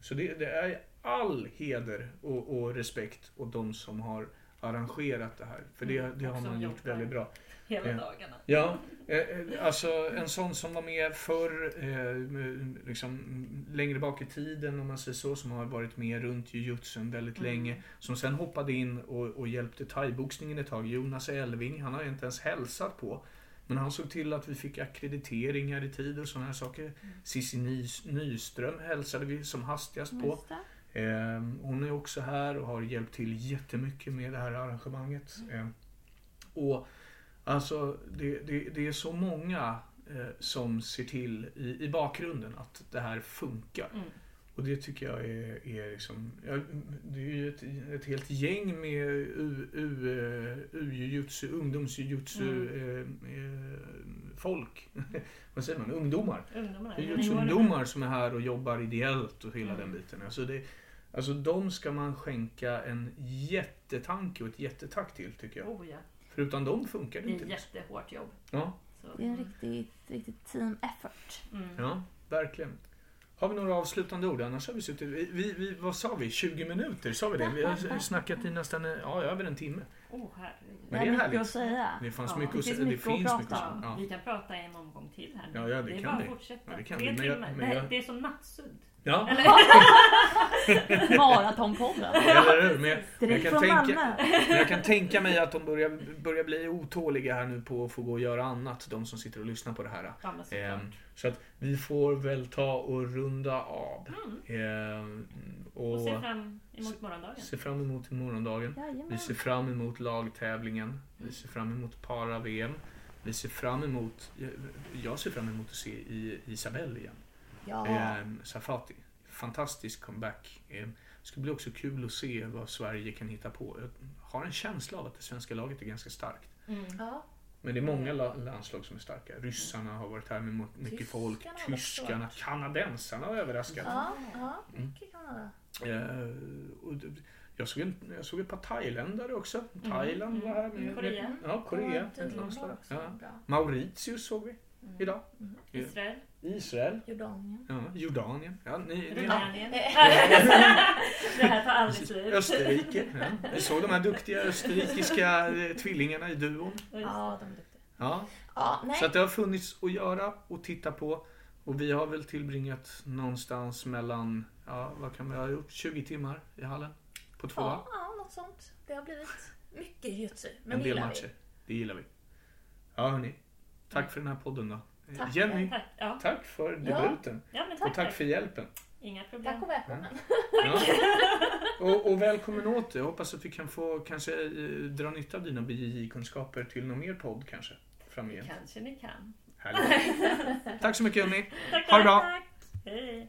Så det, det är all heder och, och respekt åt de som har arrangerat det här. För det, Mm, det har man gjort väldigt bra. Hela Ja. dagarna. Ja, eh, eh, alltså en sån som var med förr, eh, liksom mm, längre bak i tiden om man säger så, som har varit med runt jujutsun väldigt Mm. länge. Som sen hoppade in och, och hjälpte thaiboxningen ett tag. Jonas Elving, han har inte ens hälsat på. Men han såg till att vi fick akkrediteringar i tid och sådana här saker. Mm. Cissi Nys- Nyström hälsade vi som hastigast på. Just det. Eh, hon är också här och har hjälpt till jättemycket med det här arrangemanget. Eh, och alltså det, det, det är så många eh, som ser till i, i bakgrunden att det här funkar. Mm. Och det tycker jag är, är liksom, ja, det är ju ett, ett helt gäng med u, u, eh, u-jujutsu, ungdomsjujutsu eh, eh, folk. Vad säger man? Ungdomar. Jujutsu-ungdomar som är här och jobbar ideellt och hela Mm. den biten. Alltså, det, alltså de ska man skänka en jättetanke och ett jättetack till tycker jag. Oh ja. För utan dem funkar det Det inte. är jättehårt jobb. Ja, Så. Det är en riktigt, riktigt team effort. Mm. ja, verkligen. Har vi några avslutande ord? Annars har vi suttit, vi, vi, vi, vad sa vi? 20 minuter? Sa vi det? Vi har snackat i nästan ja, över en timme. Oh, herregud. Det Men är det är mycket härligt. att säga. Det fanns Ja, mycket det att finns säga. Det mycket att finns prata mycket att Ja, säga. Ja. Vi kan prata en omgång till här nu. Ja, ja, det det är kan bara vi. att fortsätta. Ja, det kan vi, men jag- men det, jag- det är som nattsudd. Ja, Maratonpodden. eller hur? Men jag, jag, Direkt kan från tänka, men jag kan tänka mig att de börjar, börjar bli otåliga här nu på att få gå och göra annat. De som sitter och lyssnar på det här. Ja, men. Ehm, så att vi får väl ta och runda av. Mm. Ehm, Och och se fram emot morgondagen. se fram emot morgondagen. Vi Jajamän. ser fram emot lagtävlingen. Vi ser fram emot para-VM. Vi ser fram emot, jag ser fram emot att se i Isabelle igen. Ja. Ehm, Safati. Fantastisk comeback. Ehm, det ska bli också kul att se vad Sverige kan hitta på. Jag har en känsla av att det svenska laget är ganska starkt. Mm. ja. Men det är många la- landslag som är starka. Ryssarna har varit här med mycket Tyskarna folk. Tyskarna, kanadensarna har överraskat. Ja, ja. Mm. Mycket Kanada. Eh, jag, såg en, jag såg ett par thailändare också. Thailand var här med. Mm. Korea. med ja, Korea. Ja, också Ja. Mauritius såg vi Mm. Idag. Israel. Israel. Jordanien. Ja, Jordanien. Ja, ni, ni, Rumänien. det här tar aldrig slut. Österrike. Ja. Vi såg de här duktiga österrikiska eh, tvillingarna i duon. Ja, de är duktiga. Ja. Ja, nej. Så att det har funnits att göra och titta på. Och vi har väl tillbringat någonstans mellan, ja vad kan vi ha gjort, 20 timmar i hallen? På två dagar? Ja, ja, något sånt. Det har blivit mycket jutsu. Men En det del gillar matcher. Det gillar vi. Ja hörni. Tack för den här podden då. Tack. Jenny, Tack. Ja. tack för debuten. ja, men Och tack. tack för hjälpen. Inga problem. Tack och välkommen. Ja. Och, och välkommen åter. Jag hoppas att vi kan få kanske eh, dra nytta av dina BJJ-kunskaper till någon mer podd kanske framgent. Kanske ni kan. Härligt. Tack så mycket Unni. Tack, Ha det bra. tack. Hej.